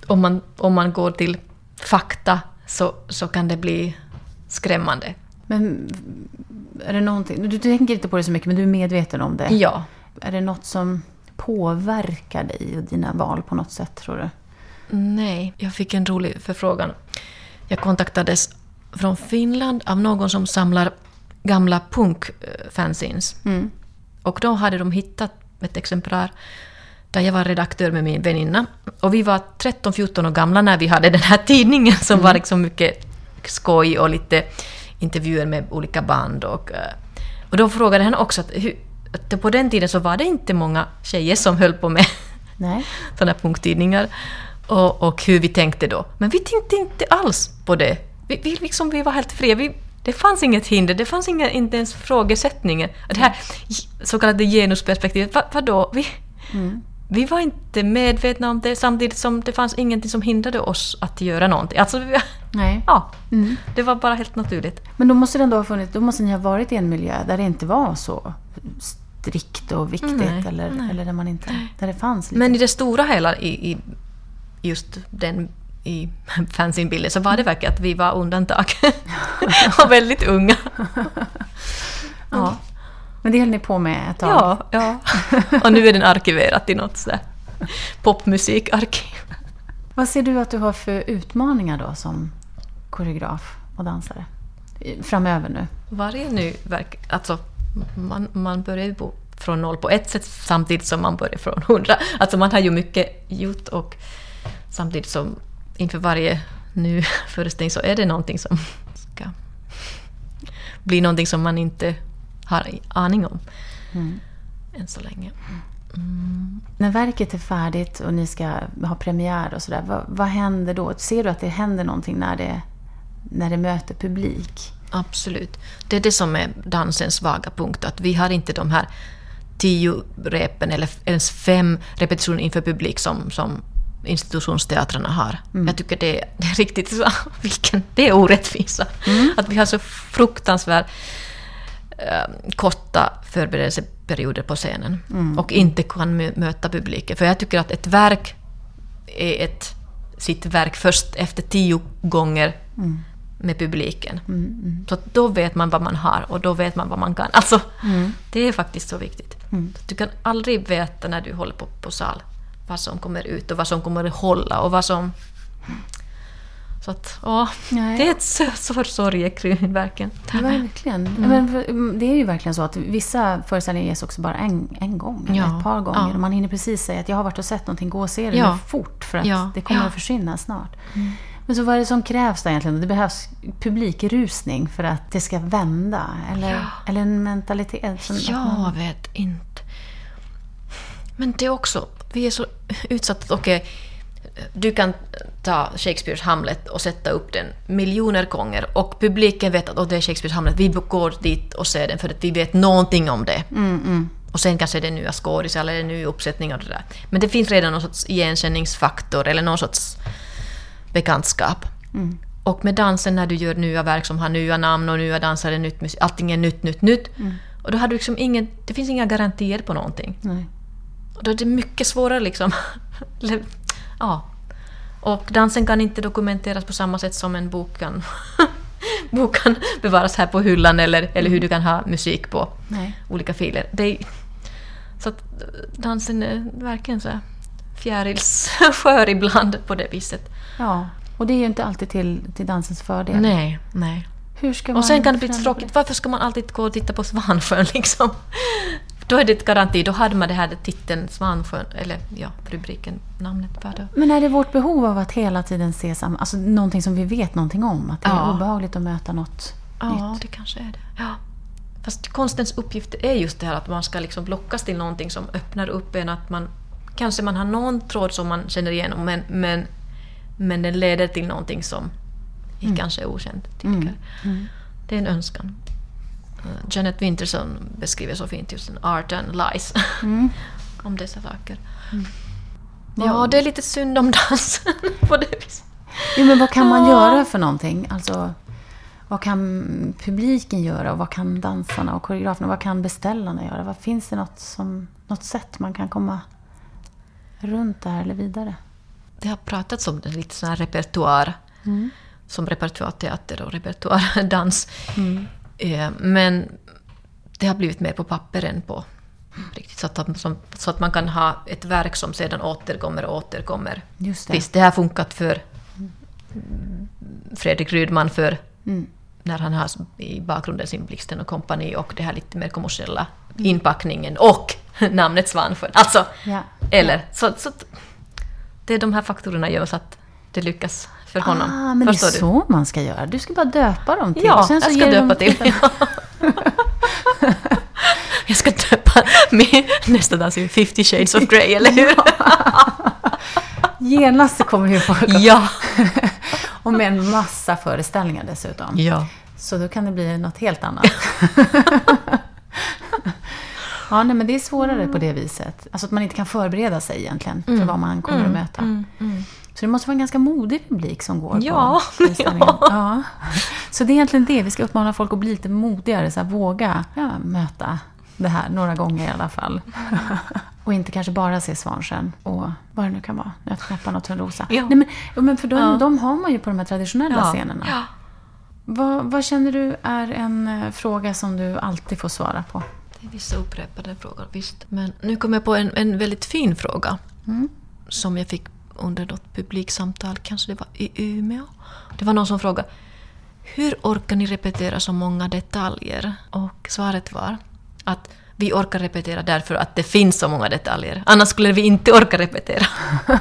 om man, om man går till fakta så, så kan det bli skrämmande. Men är det någonting, du, tänker inte på det så mycket men du är medveten om det? Ja. Är det något som påverkar dig och dina val på något sätt tror du? Nej, jag fick en rolig förfrågan. Jag kontaktades från Finland av någon som samlar gamla punkfanzines. Mm. Och då hade de hittat ett exemplar där jag var redaktör med min väninna. Och vi var 13-14 år gamla när vi hade den här tidningen som mm. var liksom mycket skoj och lite intervjuer med olika band. Och, eh, och då frågade han också att, hur, att på den tiden så var det inte många tjejer som höll på med (laughs) sådana punkttidningar. Och, och hur vi tänkte då. Men vi tänkte inte alls på det. Vi, vi, liksom, vi var helt fria. Vi, det fanns inget hinder, det fanns inga, inte ens frågesättningar. Det här så kallade genusperspektivet, vad, vadå? Vi, mm. Vi var inte medvetna om det samtidigt som det fanns ingenting som hindrade oss att göra någonting. Alltså, (laughs) Nej. Ja, mm. det var bara helt naturligt. Men då måste, ändå ha funnits, då måste ni ha varit i en miljö där det inte var så strikt och viktigt nej, eller, nej. eller där, man inte, där det fanns lite. Men i det stora hela i, i just den i (laughs) fanzinbilden så var det verkligen att vi var undantag. (laughs) och väldigt unga. ja. Men det höll ni på med ett tag? Ja, ja. (laughs) och nu är den arkiverad i något så popmusikarkiv. Vad ser du att du har för utmaningar då som koreograf och dansare? Framöver nu? Varje ny verk... Alltså, man, man börjar ju från noll på ett sätt samtidigt som man börjar från hundra. Alltså man har ju mycket gjort och samtidigt som inför varje ny (laughs) föreställning så är det någonting som ska bli någonting som man inte har aning om mm. än så länge. Mm. När verket är färdigt och ni ska ha premiär och sådär, vad, vad händer då? Ser du att det händer någonting när det, när det möter publik? Absolut. Det är det som är dansens svaga punkt, att vi har inte de här tio repen eller ens fem repetitioner inför publik som, som institutionsteatrarna har. Mm. Jag tycker det, det, är riktigt (laughs) vilken, det är orättvisa. Mm. Att vi har så fruktansvärt äh, korta förberedelseperioder på scenen mm. och inte kan möta publiken. För jag tycker att ett verk är ett, sitt verk först efter tio gånger med publiken. Så att då vet man vad man har och då vet man vad man kan. Alltså, det är faktiskt så viktigt. Du kan aldrig veta när du håller på på sal vad som kommer ut och vad som kommer att hålla och vad som... Så att, ja, Nej. det är ett sorgekryn verkligen. Verkligen. Men mm, det är ju verkligen så att vissa föreställningar ges också bara en, en gång, eller Ja. ett par gånger. Ja. Man hinner precis säga att jag har varit och sett någonting, gå och se det Ja. nu fort för att Ja. det kommer att försvinna snart. Men så vad är det som krävs då egentligen? Det behövs publikrusning för att det ska vända? Eller, eller en mentalitet? Som, att man- Jag vet inte. Men det är också, vi är så utsatta. Okej, du kan ta Shakespeares Hamlet och sätta upp den miljoner gånger och publiken vet att "Åh, det är Shakespeares Hamlet. Vi går dit och ser den för att vi vet någonting om det. Och sen kanske det är nya skådisar eller en ny uppsättning och det där. Men det finns redan någon sorts igenkänningsfaktor eller någon sorts bekantskap. Och med dansen när du gör nya verk som har nya namn och nya dansare, nytt musik, allting är nytt, nytt, nytt. Och då har du liksom ingen, det finns inga garantier på någonting. Nej. Och då är det mycket svårare liksom. (laughs) Ja. Och dansen kan inte dokumenteras på samma sätt som en bok kan, (laughs) bok kan bevaras här på hyllan eller, eller hur du kan ha musik på Nej. olika filer. Är, så att dansen är verkligen så fjärilsskör (laughs) ibland på det viset. Ja, och det är ju inte alltid till, till dansens fördel. Nej, nej. Hur ska Och sen man kan det bli tråkigt. Varför ska man alltid gå och titta på Svansjön (laughs) liksom? Då är det ett garanti. Då hade man det här titeln Svansjön, eller ja, rubriken, namnet då. Men är det vårt behov av att hela tiden se samma, alltså någonting som vi vet någonting om? Att det är Ja. obehagligt att möta något Ja, nytt? det kanske är det. Ja. Fast konstens uppgift är just det här att man ska liksom lockas till någonting som öppnar upp en. Att man, kanske man har någon tråd som man känner igenom men, men, men den leder till någonting som kanske är okänt. Tycker. Det är en önskan. Uh, Janet Winterson beskriver så fint just art and lies (laughs) om dessa saker. Ja, det är lite synd om dansen (laughs) på det viset. Jo, men vad kan man Ja. göra för någonting? Alltså, vad kan publiken göra? Och vad kan dansarna och koreograferna? Vad kan beställarna göra? Vad Finns det något, som, något sätt man kan komma runt det här eller vidare? det har pratats om det, lite sån här repertoar. Som repertoarteater och repertoardans. Eh, Men det har blivit mer på papper än på riktigt. Så att, som, så att man kan ha ett verk som sedan återkommer och återkommer. Just det. Visst, det har funkat för Fredrik Rydman för Mm. när han har i bakgrunden sin Blixten och kompani och det här lite mer kommersiella inpackningen och (laughs) namnet Svansjön. Alltså, Ja. eller så, så att det är de här faktorerna gör så att det lyckas för honom. Ah, men det är Förstår du? så man ska göra. Du ska bara döpa dem till. Ja, jag ska döpa till. (laughs) jag ska döpa min nästa dans i 50 shades of Grey, eller hur? Genast så kommer ju folk. ja. (laughs) Och med en massa föreställningar dessutom. ja. Så då kan det bli något helt annat. (laughs) ja, nej, men det är svårare på det viset. Alltså att man inte kan förbereda sig egentligen för vad man kommer att möta. Så det måste vara en ganska modig publik som går Ja, på föreställningen. (laughs) Ja. Så det är egentligen det. Vi ska uppmana folk att bli lite modigare. Så här, våga ja, möta det här några gånger i alla fall. (laughs) Och inte kanske bara se Svansjön och vad det nu kan vara. Nötknäpparen och Törnrosa. Ja. Nej, men, ja, men för de, Ja. de har man ju på de här traditionella Ja. scenerna. Ja. Vad, vad känner du är en eh, fråga som du alltid får svara på? Det är vissa upprepade frågor, visst. Men nu kom jag på en, en väldigt fin fråga som jag fick under något publiksamtal, kanske det var i Umeå. Det var någon som frågade hur orkar ni repetera så många detaljer? Och svaret var att vi orkar repetera därför att det finns så många detaljer. Annars skulle vi inte orka repetera. (laughs)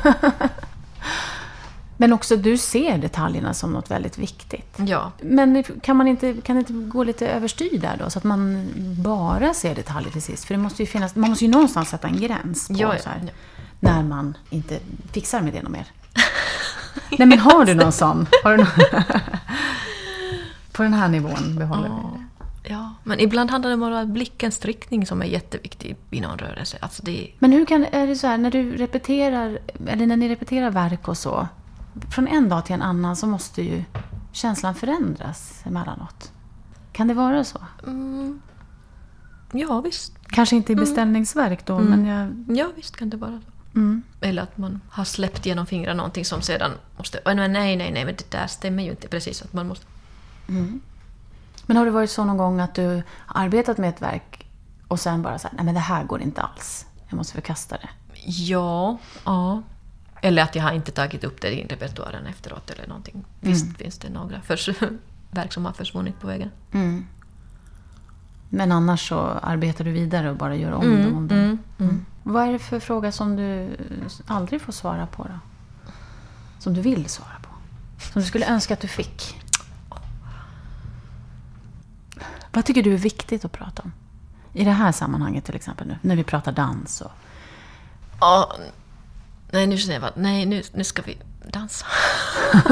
Men också du ser detaljerna som något väldigt viktigt. Ja. Men kan man inte, kan det inte gå lite överstyr där då? Så att man bara ser detaljer till sist? För det måste ju finnas, man måste ju någonstans sätta en gräns på Ja, ja, så här. När man inte fixar med det något mer. Nej men har du någon sån? Har du någon? (laughs) på den här nivån behåller vi det. Ja, men ibland handlar det om att blickens riktning som är jätteviktig i någon rörelse. Alltså det Men hur kan, är det så här, när du repeterar, eller när ni repeterar verk och så, från en dag till en annan så måste ju känslan förändras emellanåt. Kan det vara så? ja, visst. Kanske inte i beställningsverk då, men jag... Ja, visst kan det vara så. Eller att man har släppt genom fingrarna någonting som sedan måste... "Oj, nej, nej, nej, men det där stämmer ju inte precis. Att man måste... Men har det varit så någon gång att du arbetat med ett verk och sen bara så här, nej men det här går inte alls. Jag måste förkasta det. Ja, ja. Eller att jag har inte tagit upp det i repertoaren efteråt eller någonting. Visst finns det några (laughs) verk som har försvunnit på vägen. Men annars så arbetar du vidare och bara gör om dem. Om dem. Mm. Vad är det för fråga som du aldrig får svara på då? Som du vill svara på? Som du skulle önska att du fick? Vad tycker du är viktigt att prata om? I det här sammanhanget till exempel nu, när vi pratar dans och... Ja, nej, nu känner jag bara, nej, nu, nu ska vi dansa. (laughs)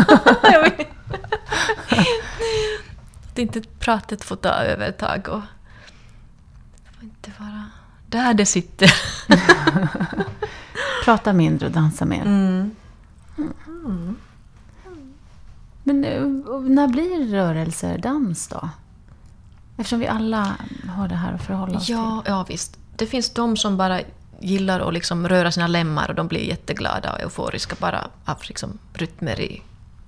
Att inte pratet får ta och... Det får inte vara där det sitter. (laughs) Prata mindre och dansa mer. Mm. Men eh, när blir rörelser dans då? Eftersom vi alla har det här att förhålla oss Ja, ja, visst. Det finns de som bara gillar att liksom röra sina lemmar och de blir jätteglada och euforiska bara av liksom rytmer i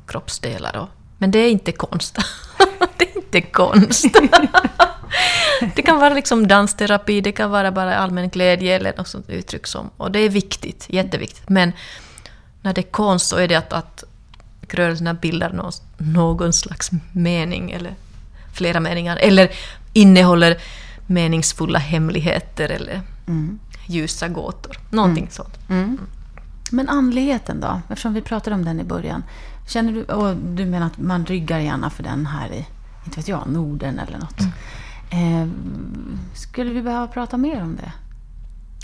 kroppsdelar. Och, men det är inte konst. (laughs) det är inte konst. (laughs) (laughs) det kan vara liksom dansterapi, det kan vara bara allmän glädje eller något sånt uttryck som... Och det är viktigt, jätteviktigt. Men när det är konst så är det att, att rörelserna bildar någon, någon slags mening eller flera meningar. Eller innehåller meningsfulla hemligheter eller ljusa gåtor. Någonting sånt. till. Men andligheten då? Eftersom vi pratade om den i början. Känner du, och du menar att man ryggar gärna för den här i, inte vet jag, Norden eller något. Eh, skulle vi behöva prata mer om det?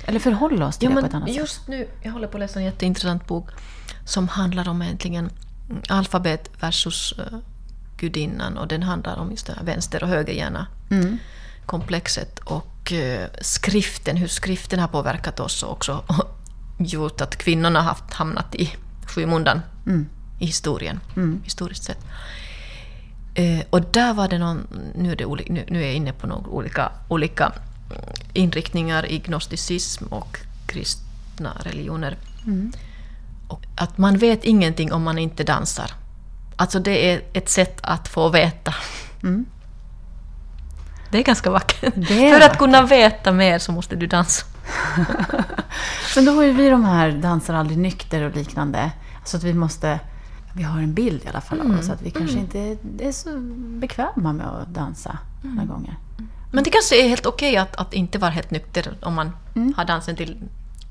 Eller förhålla oss till Ja, det på ett annat men sätt? just nu, jag håller på att läsa en jätteintressant bok som handlar om egentligen mm, alfabet versus uh, gudinnan och den handlar om just det här vänster och högerhjärna Mm. komplexet och eh, skriften, hur skriften har påverkat oss och också (laughs) gjort att kvinnorna har haft, hamnat i skymundan Mm. i historien, historiskt sett. Eh, och där var det någon, nu är, det oli, nu, nu är jag inne på några olika, olika mm, inriktningar i gnosticism och kristna religioner. Och att man vet ingenting om man inte dansar. Alltså det är ett sätt att få veta. Det är ganska vackert. Är För att vackert. kunna veta mer så måste du dansa. (laughs) Men då har ju vi de här dansar aldrig nykter och liknande. Så att vi måste... Vi har en bild i alla fall av oss. Att vi kanske inte är så bekväma med att dansa alla gånger. Men det kanske är helt okej att, att inte vara helt nykter om man har dansen till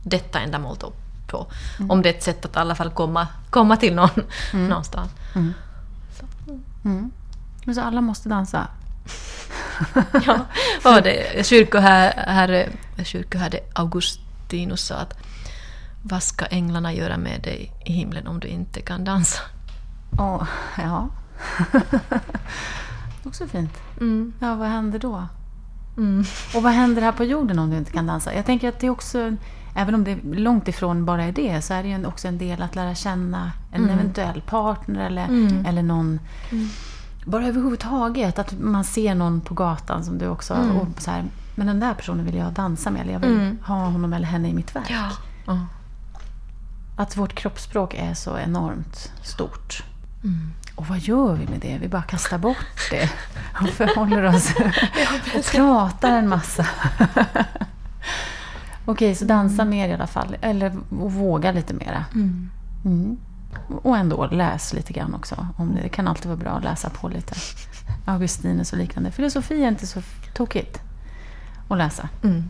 detta ändamål då på. Om det är ett sätt att i alla fall komma, komma till någon någonstans. Men så alla måste dansa. (laughs) Ja, vad det? Kyrkoherre, kyrkoherre Augustinus sa att vad ska änglarna göra med dig i himlen om du inte kan dansa? Åh, ja. (laughs) Också fint. Ja, vad händer då? Och vad händer här på jorden om du inte kan dansa? Jag tänker att det är också, även om det långt ifrån bara är det, så är det ju också en del att lära känna en eventuell partner eller, eller någon. Bara överhuvudtaget, att man ser någon på gatan som du också... Och så här, men den där personen vill jag dansa med, eller jag vill ha honom eller henne i mitt verk. Ja. ja. Att vårt kroppsspråk är så enormt stort. Och vad gör vi med det? Vi bara kastar bort det (laughs) och förhåller oss och pratar en massa. (laughs) Okej, så dansa mer i alla fall. Eller våga lite mera. Mm. Och ändå läs lite grann också. Om det. det kan alltid vara bra att läsa på lite. Augustinus och liknande. Filosofi är inte så tokigt att läsa. Mm.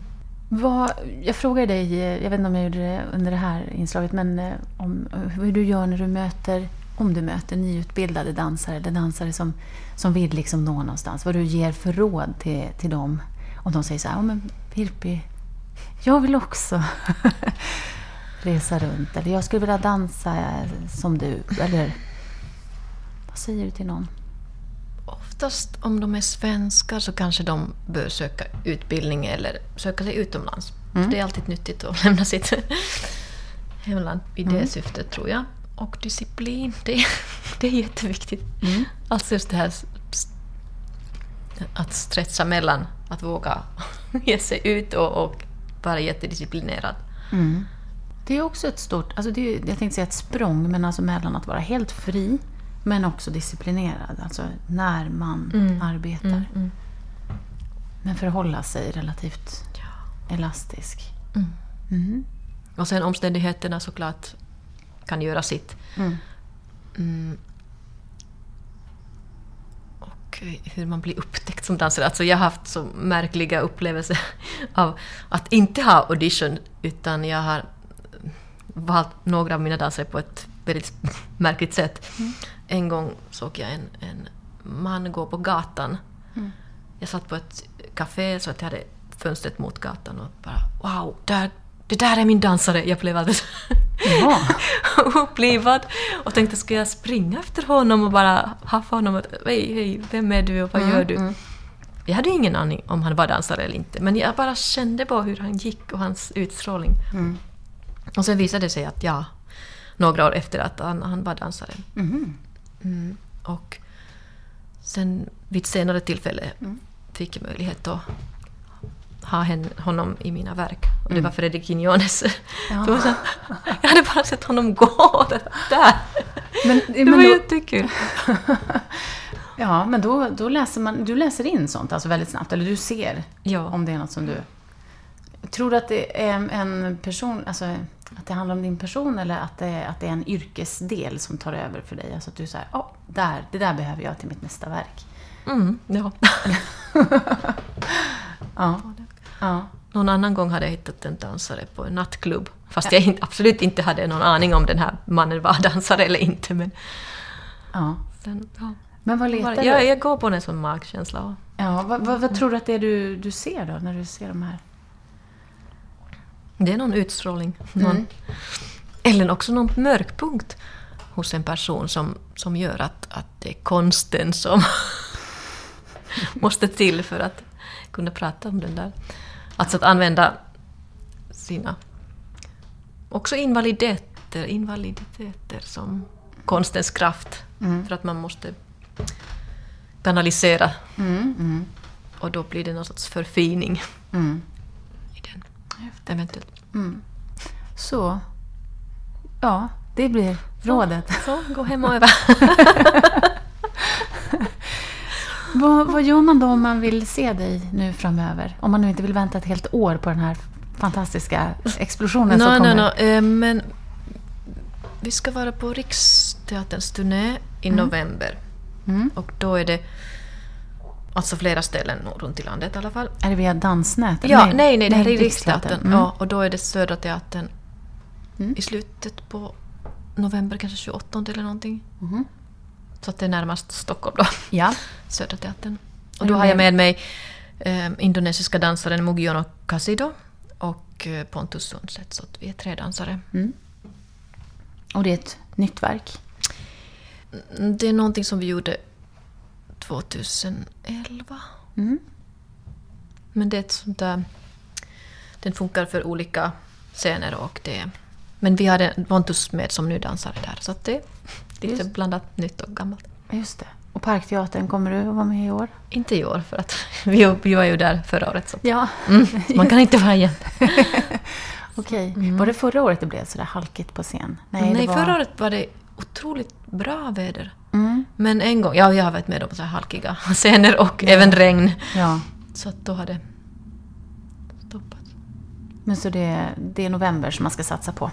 Vad, jag frågade dig, eh, jag vet inte om jag gjorde det under det här inslaget, men eh, om hur du gör när du möter, om du möter nyutbildade dansare eller dansare som, som vill liksom nå någonstans. Vad du ger för råd till, till dem. Om de säger så här, ja men Pirpi, jag vill också (laughs) resa runt. Eller jag skulle vilja dansa som du. Eller vad säger du till någon? Oftast om de är svenskar så kanske de bör söka utbildning eller söka sig utomlands. För det är alltid nyttigt att (laughs) lämna sitt hemland i det syftet tror jag. Och disciplin, det, (laughs) det är jätteviktigt. Alltså just det här att stretcha mellan, att våga (laughs) ge sig ut och, och vara jättedisciplinerad. Det är också ett stort, alltså det är, jag tänkte säga ett språng, men alltså mellan att vara helt fri men också disciplinerad. Alltså när man Mm. arbetar. Mm, mm. Men förhålla sig relativt elastisk. Mm. Mhm. Och sen omständigheterna såklart kan göra sitt. Mm. Mm. Och hur man blir upptäckt som dansare. Alltså jag har haft så märkliga upplevelser (laughs) av att inte ha audition utan jag har valt några av mina dansare på ett väldigt (laughs) märkligt sätt. En gång såg jag en, en man gå på gatan. Mm. Jag satt på ett café så att jag hade fönstret mot gatan och bara wow, där, det där är min dansare. Jag blev alldeles (laughs) Jaha. (laughs) upplivad och tänkte ska jag springa efter honom och bara haffa honom och hej, hej, vem är du och vad gör du? mm. Jag hade ingen aning om han var dansare eller inte men jag bara kände på hur han gick och hans utstrålning. Mm. Och sen visade det sig att ja, några år efter att han, han var dansare. Mhm. Mm. Och sen vid ett senare tillfälle Mm. fick jag möjlighet att ha honom i mina verk. Och det Mm. var Fredrik Quinones. Ja. Det (laughs) var så, jag hade bara sett honom gå (laughs) där. Men, Det men var då, jättekul. (laughs) ja, men då, då läser man, du läser in sånt alltså väldigt snabbt, eller du ser Ja. om det är något som du... Tror du att det är en person, alltså att det handlar om din person eller att det, att det är en yrkesdel som tar över för dig? Alltså att du säger, oh, där, det där behöver jag till mitt nästa verk. Mm, ja. Ja. Ja. Någon annan gång hade jag hittat en dansare på en nattklubb. Fast jag inte, absolut inte hade någon aning om den här mannen var (laughs) dansare eller inte. Men ja. sen, ja. Men vad letar du? jag, jag går på en sån magkänsla. Ja, vad, vad, vad tror du att det är du, du ser då, när du ser de här? det är någon utstrålning. Någon, Mm. Eller också någon mörkpunkt hos en person som, som gör att, att det är konsten som (laughs) måste till för att kunna prata om den där. Alltså att använda sina också invaliditeter, invaliditeter som konstens kraft. Mm. För att man måste kanalisera Mm, mm, och då blir det någon sorts förfining mm, i den. Eventuellt. mm. Så, ja, det blir rådet. Så, gå hem och (laughs) öva. Vad, vad gör man då om man vill se dig nu framöver? Om man nu inte vill vänta ett helt år på den här fantastiska explosionen som Nej, kommer. nej, nej. eh, Men vi ska vara på Riksteaterns turné i november. Mm. Och då är det alltså flera ställen runt i landet i alla fall. Är det via Dansnät? Ja, nej, nej, det här är Riksteatern. Mm. Ja, och då är det Södra Teatern Mm. i slutet på november, kanske 28 eller någonting. Så att det är närmast Stockholm då, Ja. (laughs) Södra Teatern. Och då har jag med? mig eh, indonesiska dansaren Mugiono Casido och eh, Pontus Sundset, så att vi är tre dansare. Mm. Och det är ett nytt verk. Mm, Det är någonting som vi gjorde 2011. Mm. Men det är ett sånt där... Den funkar för olika scener och det... Men vi hade Pontus med som nu dansare där, så det lite Just. blandat nytt och gammalt. Just det. Och Parkteatern, kommer du att vara med i år? Inte i år, för att (laughs) vi, vi var ju där förra året. Så. Ja. Mm, så man kan inte vara igen. (laughs) Okej. Var det förra året det blev sådär halkigt på scen? Nej, det var... förra året var det otroligt bra väder. Mm. Men en gång, ja jag har varit med om så här halkiga (laughs) scener och även regn. Ja. Så att då har det stoppat. Men så det, det är november som man ska satsa på.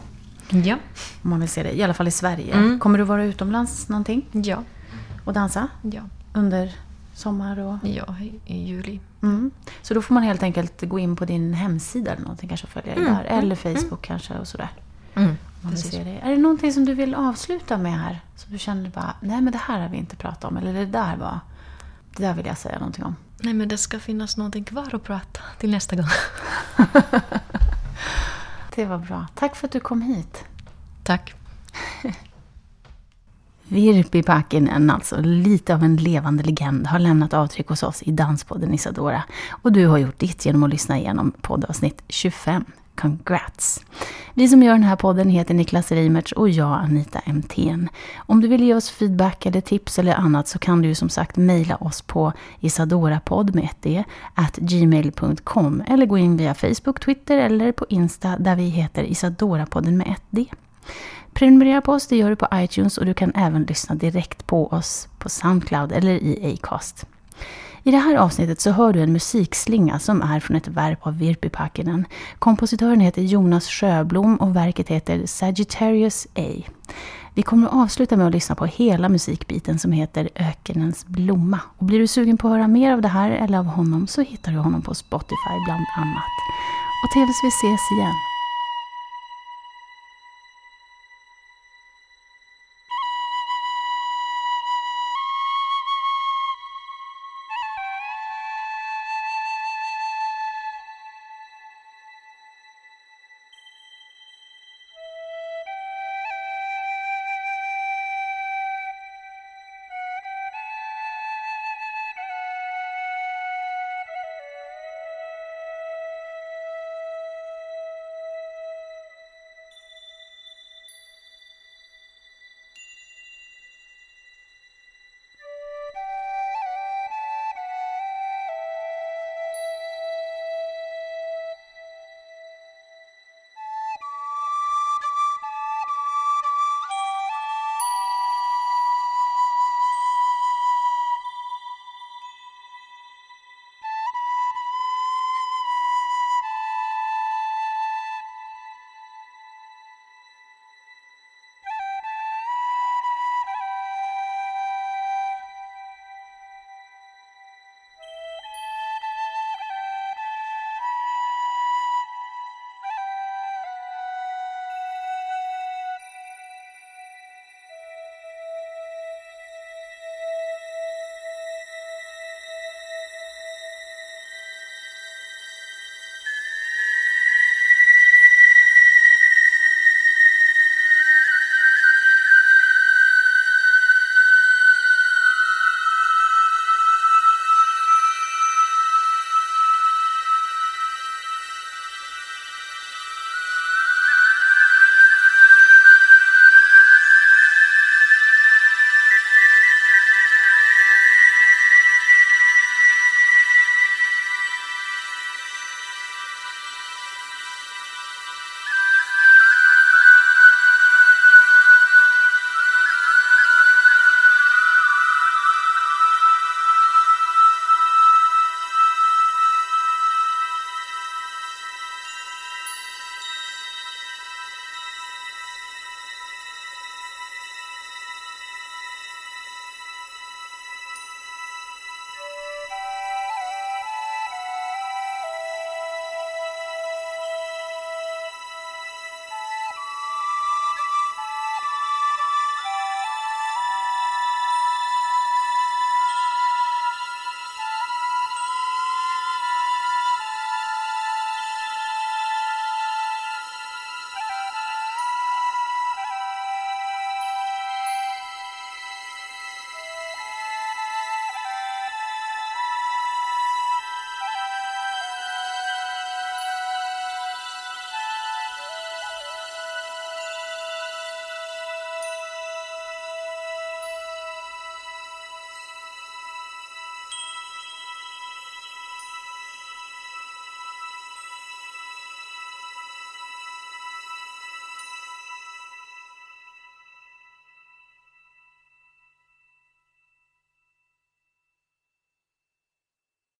Ja. Om man vill se det. I alla fall i Sverige. Mm. Kommer du vara utomlands någonting? Ja. Och dansa? Ja. Under sommar och... Ja, i, juli. Mm. Så då får man helt enkelt gå in på din hemsida eller någonting kanske och följa dig Mm, där. Eller Facebook kanske och sådär. Mm, man vill se det. Är det någonting som du vill avsluta med här? Så du känner bara, nej men det här har vi inte pratat om. Eller det där var, det där vill jag säga någonting om. Nej men det ska finnas någonting kvar att prata till nästa gång. (laughs) Det var bra. Tack för att du kom hit. Tack. (laughs) Virpi Packinen, alltså lite av en levande legend, har lämnat avtryck hos oss i Danspodden Isadora. Och du har gjort ditt genom att lyssna igenom poddavsnitt 25. Congrats! Vi som gör den här podden heter Niklas Reimertz och jag Anita MTN. Om du vill ge oss feedback eller tips eller annat så kan du som sagt mejla oss på isadorapodd med ett d, at gmail.com eller gå in via Facebook, Twitter eller på Insta där vi heter Isadorapodden med ett d. Prenumerera på oss, det gör du på iTunes och du kan även lyssna direkt på oss på Soundcloud eller i Acast. I det här avsnittet så hör du en musikslinga som är från ett verk av Virpi Pakinen. Kompositören heter Jonas Sjöblom och verket heter Sagittarius A. Vi kommer att avsluta med att lyssna på hela musikbiten som heter Ökenens blomma. Och blir du sugen på att höra mer av det här eller av honom så hittar du honom på Spotify bland annat. Och tills vi ses igen,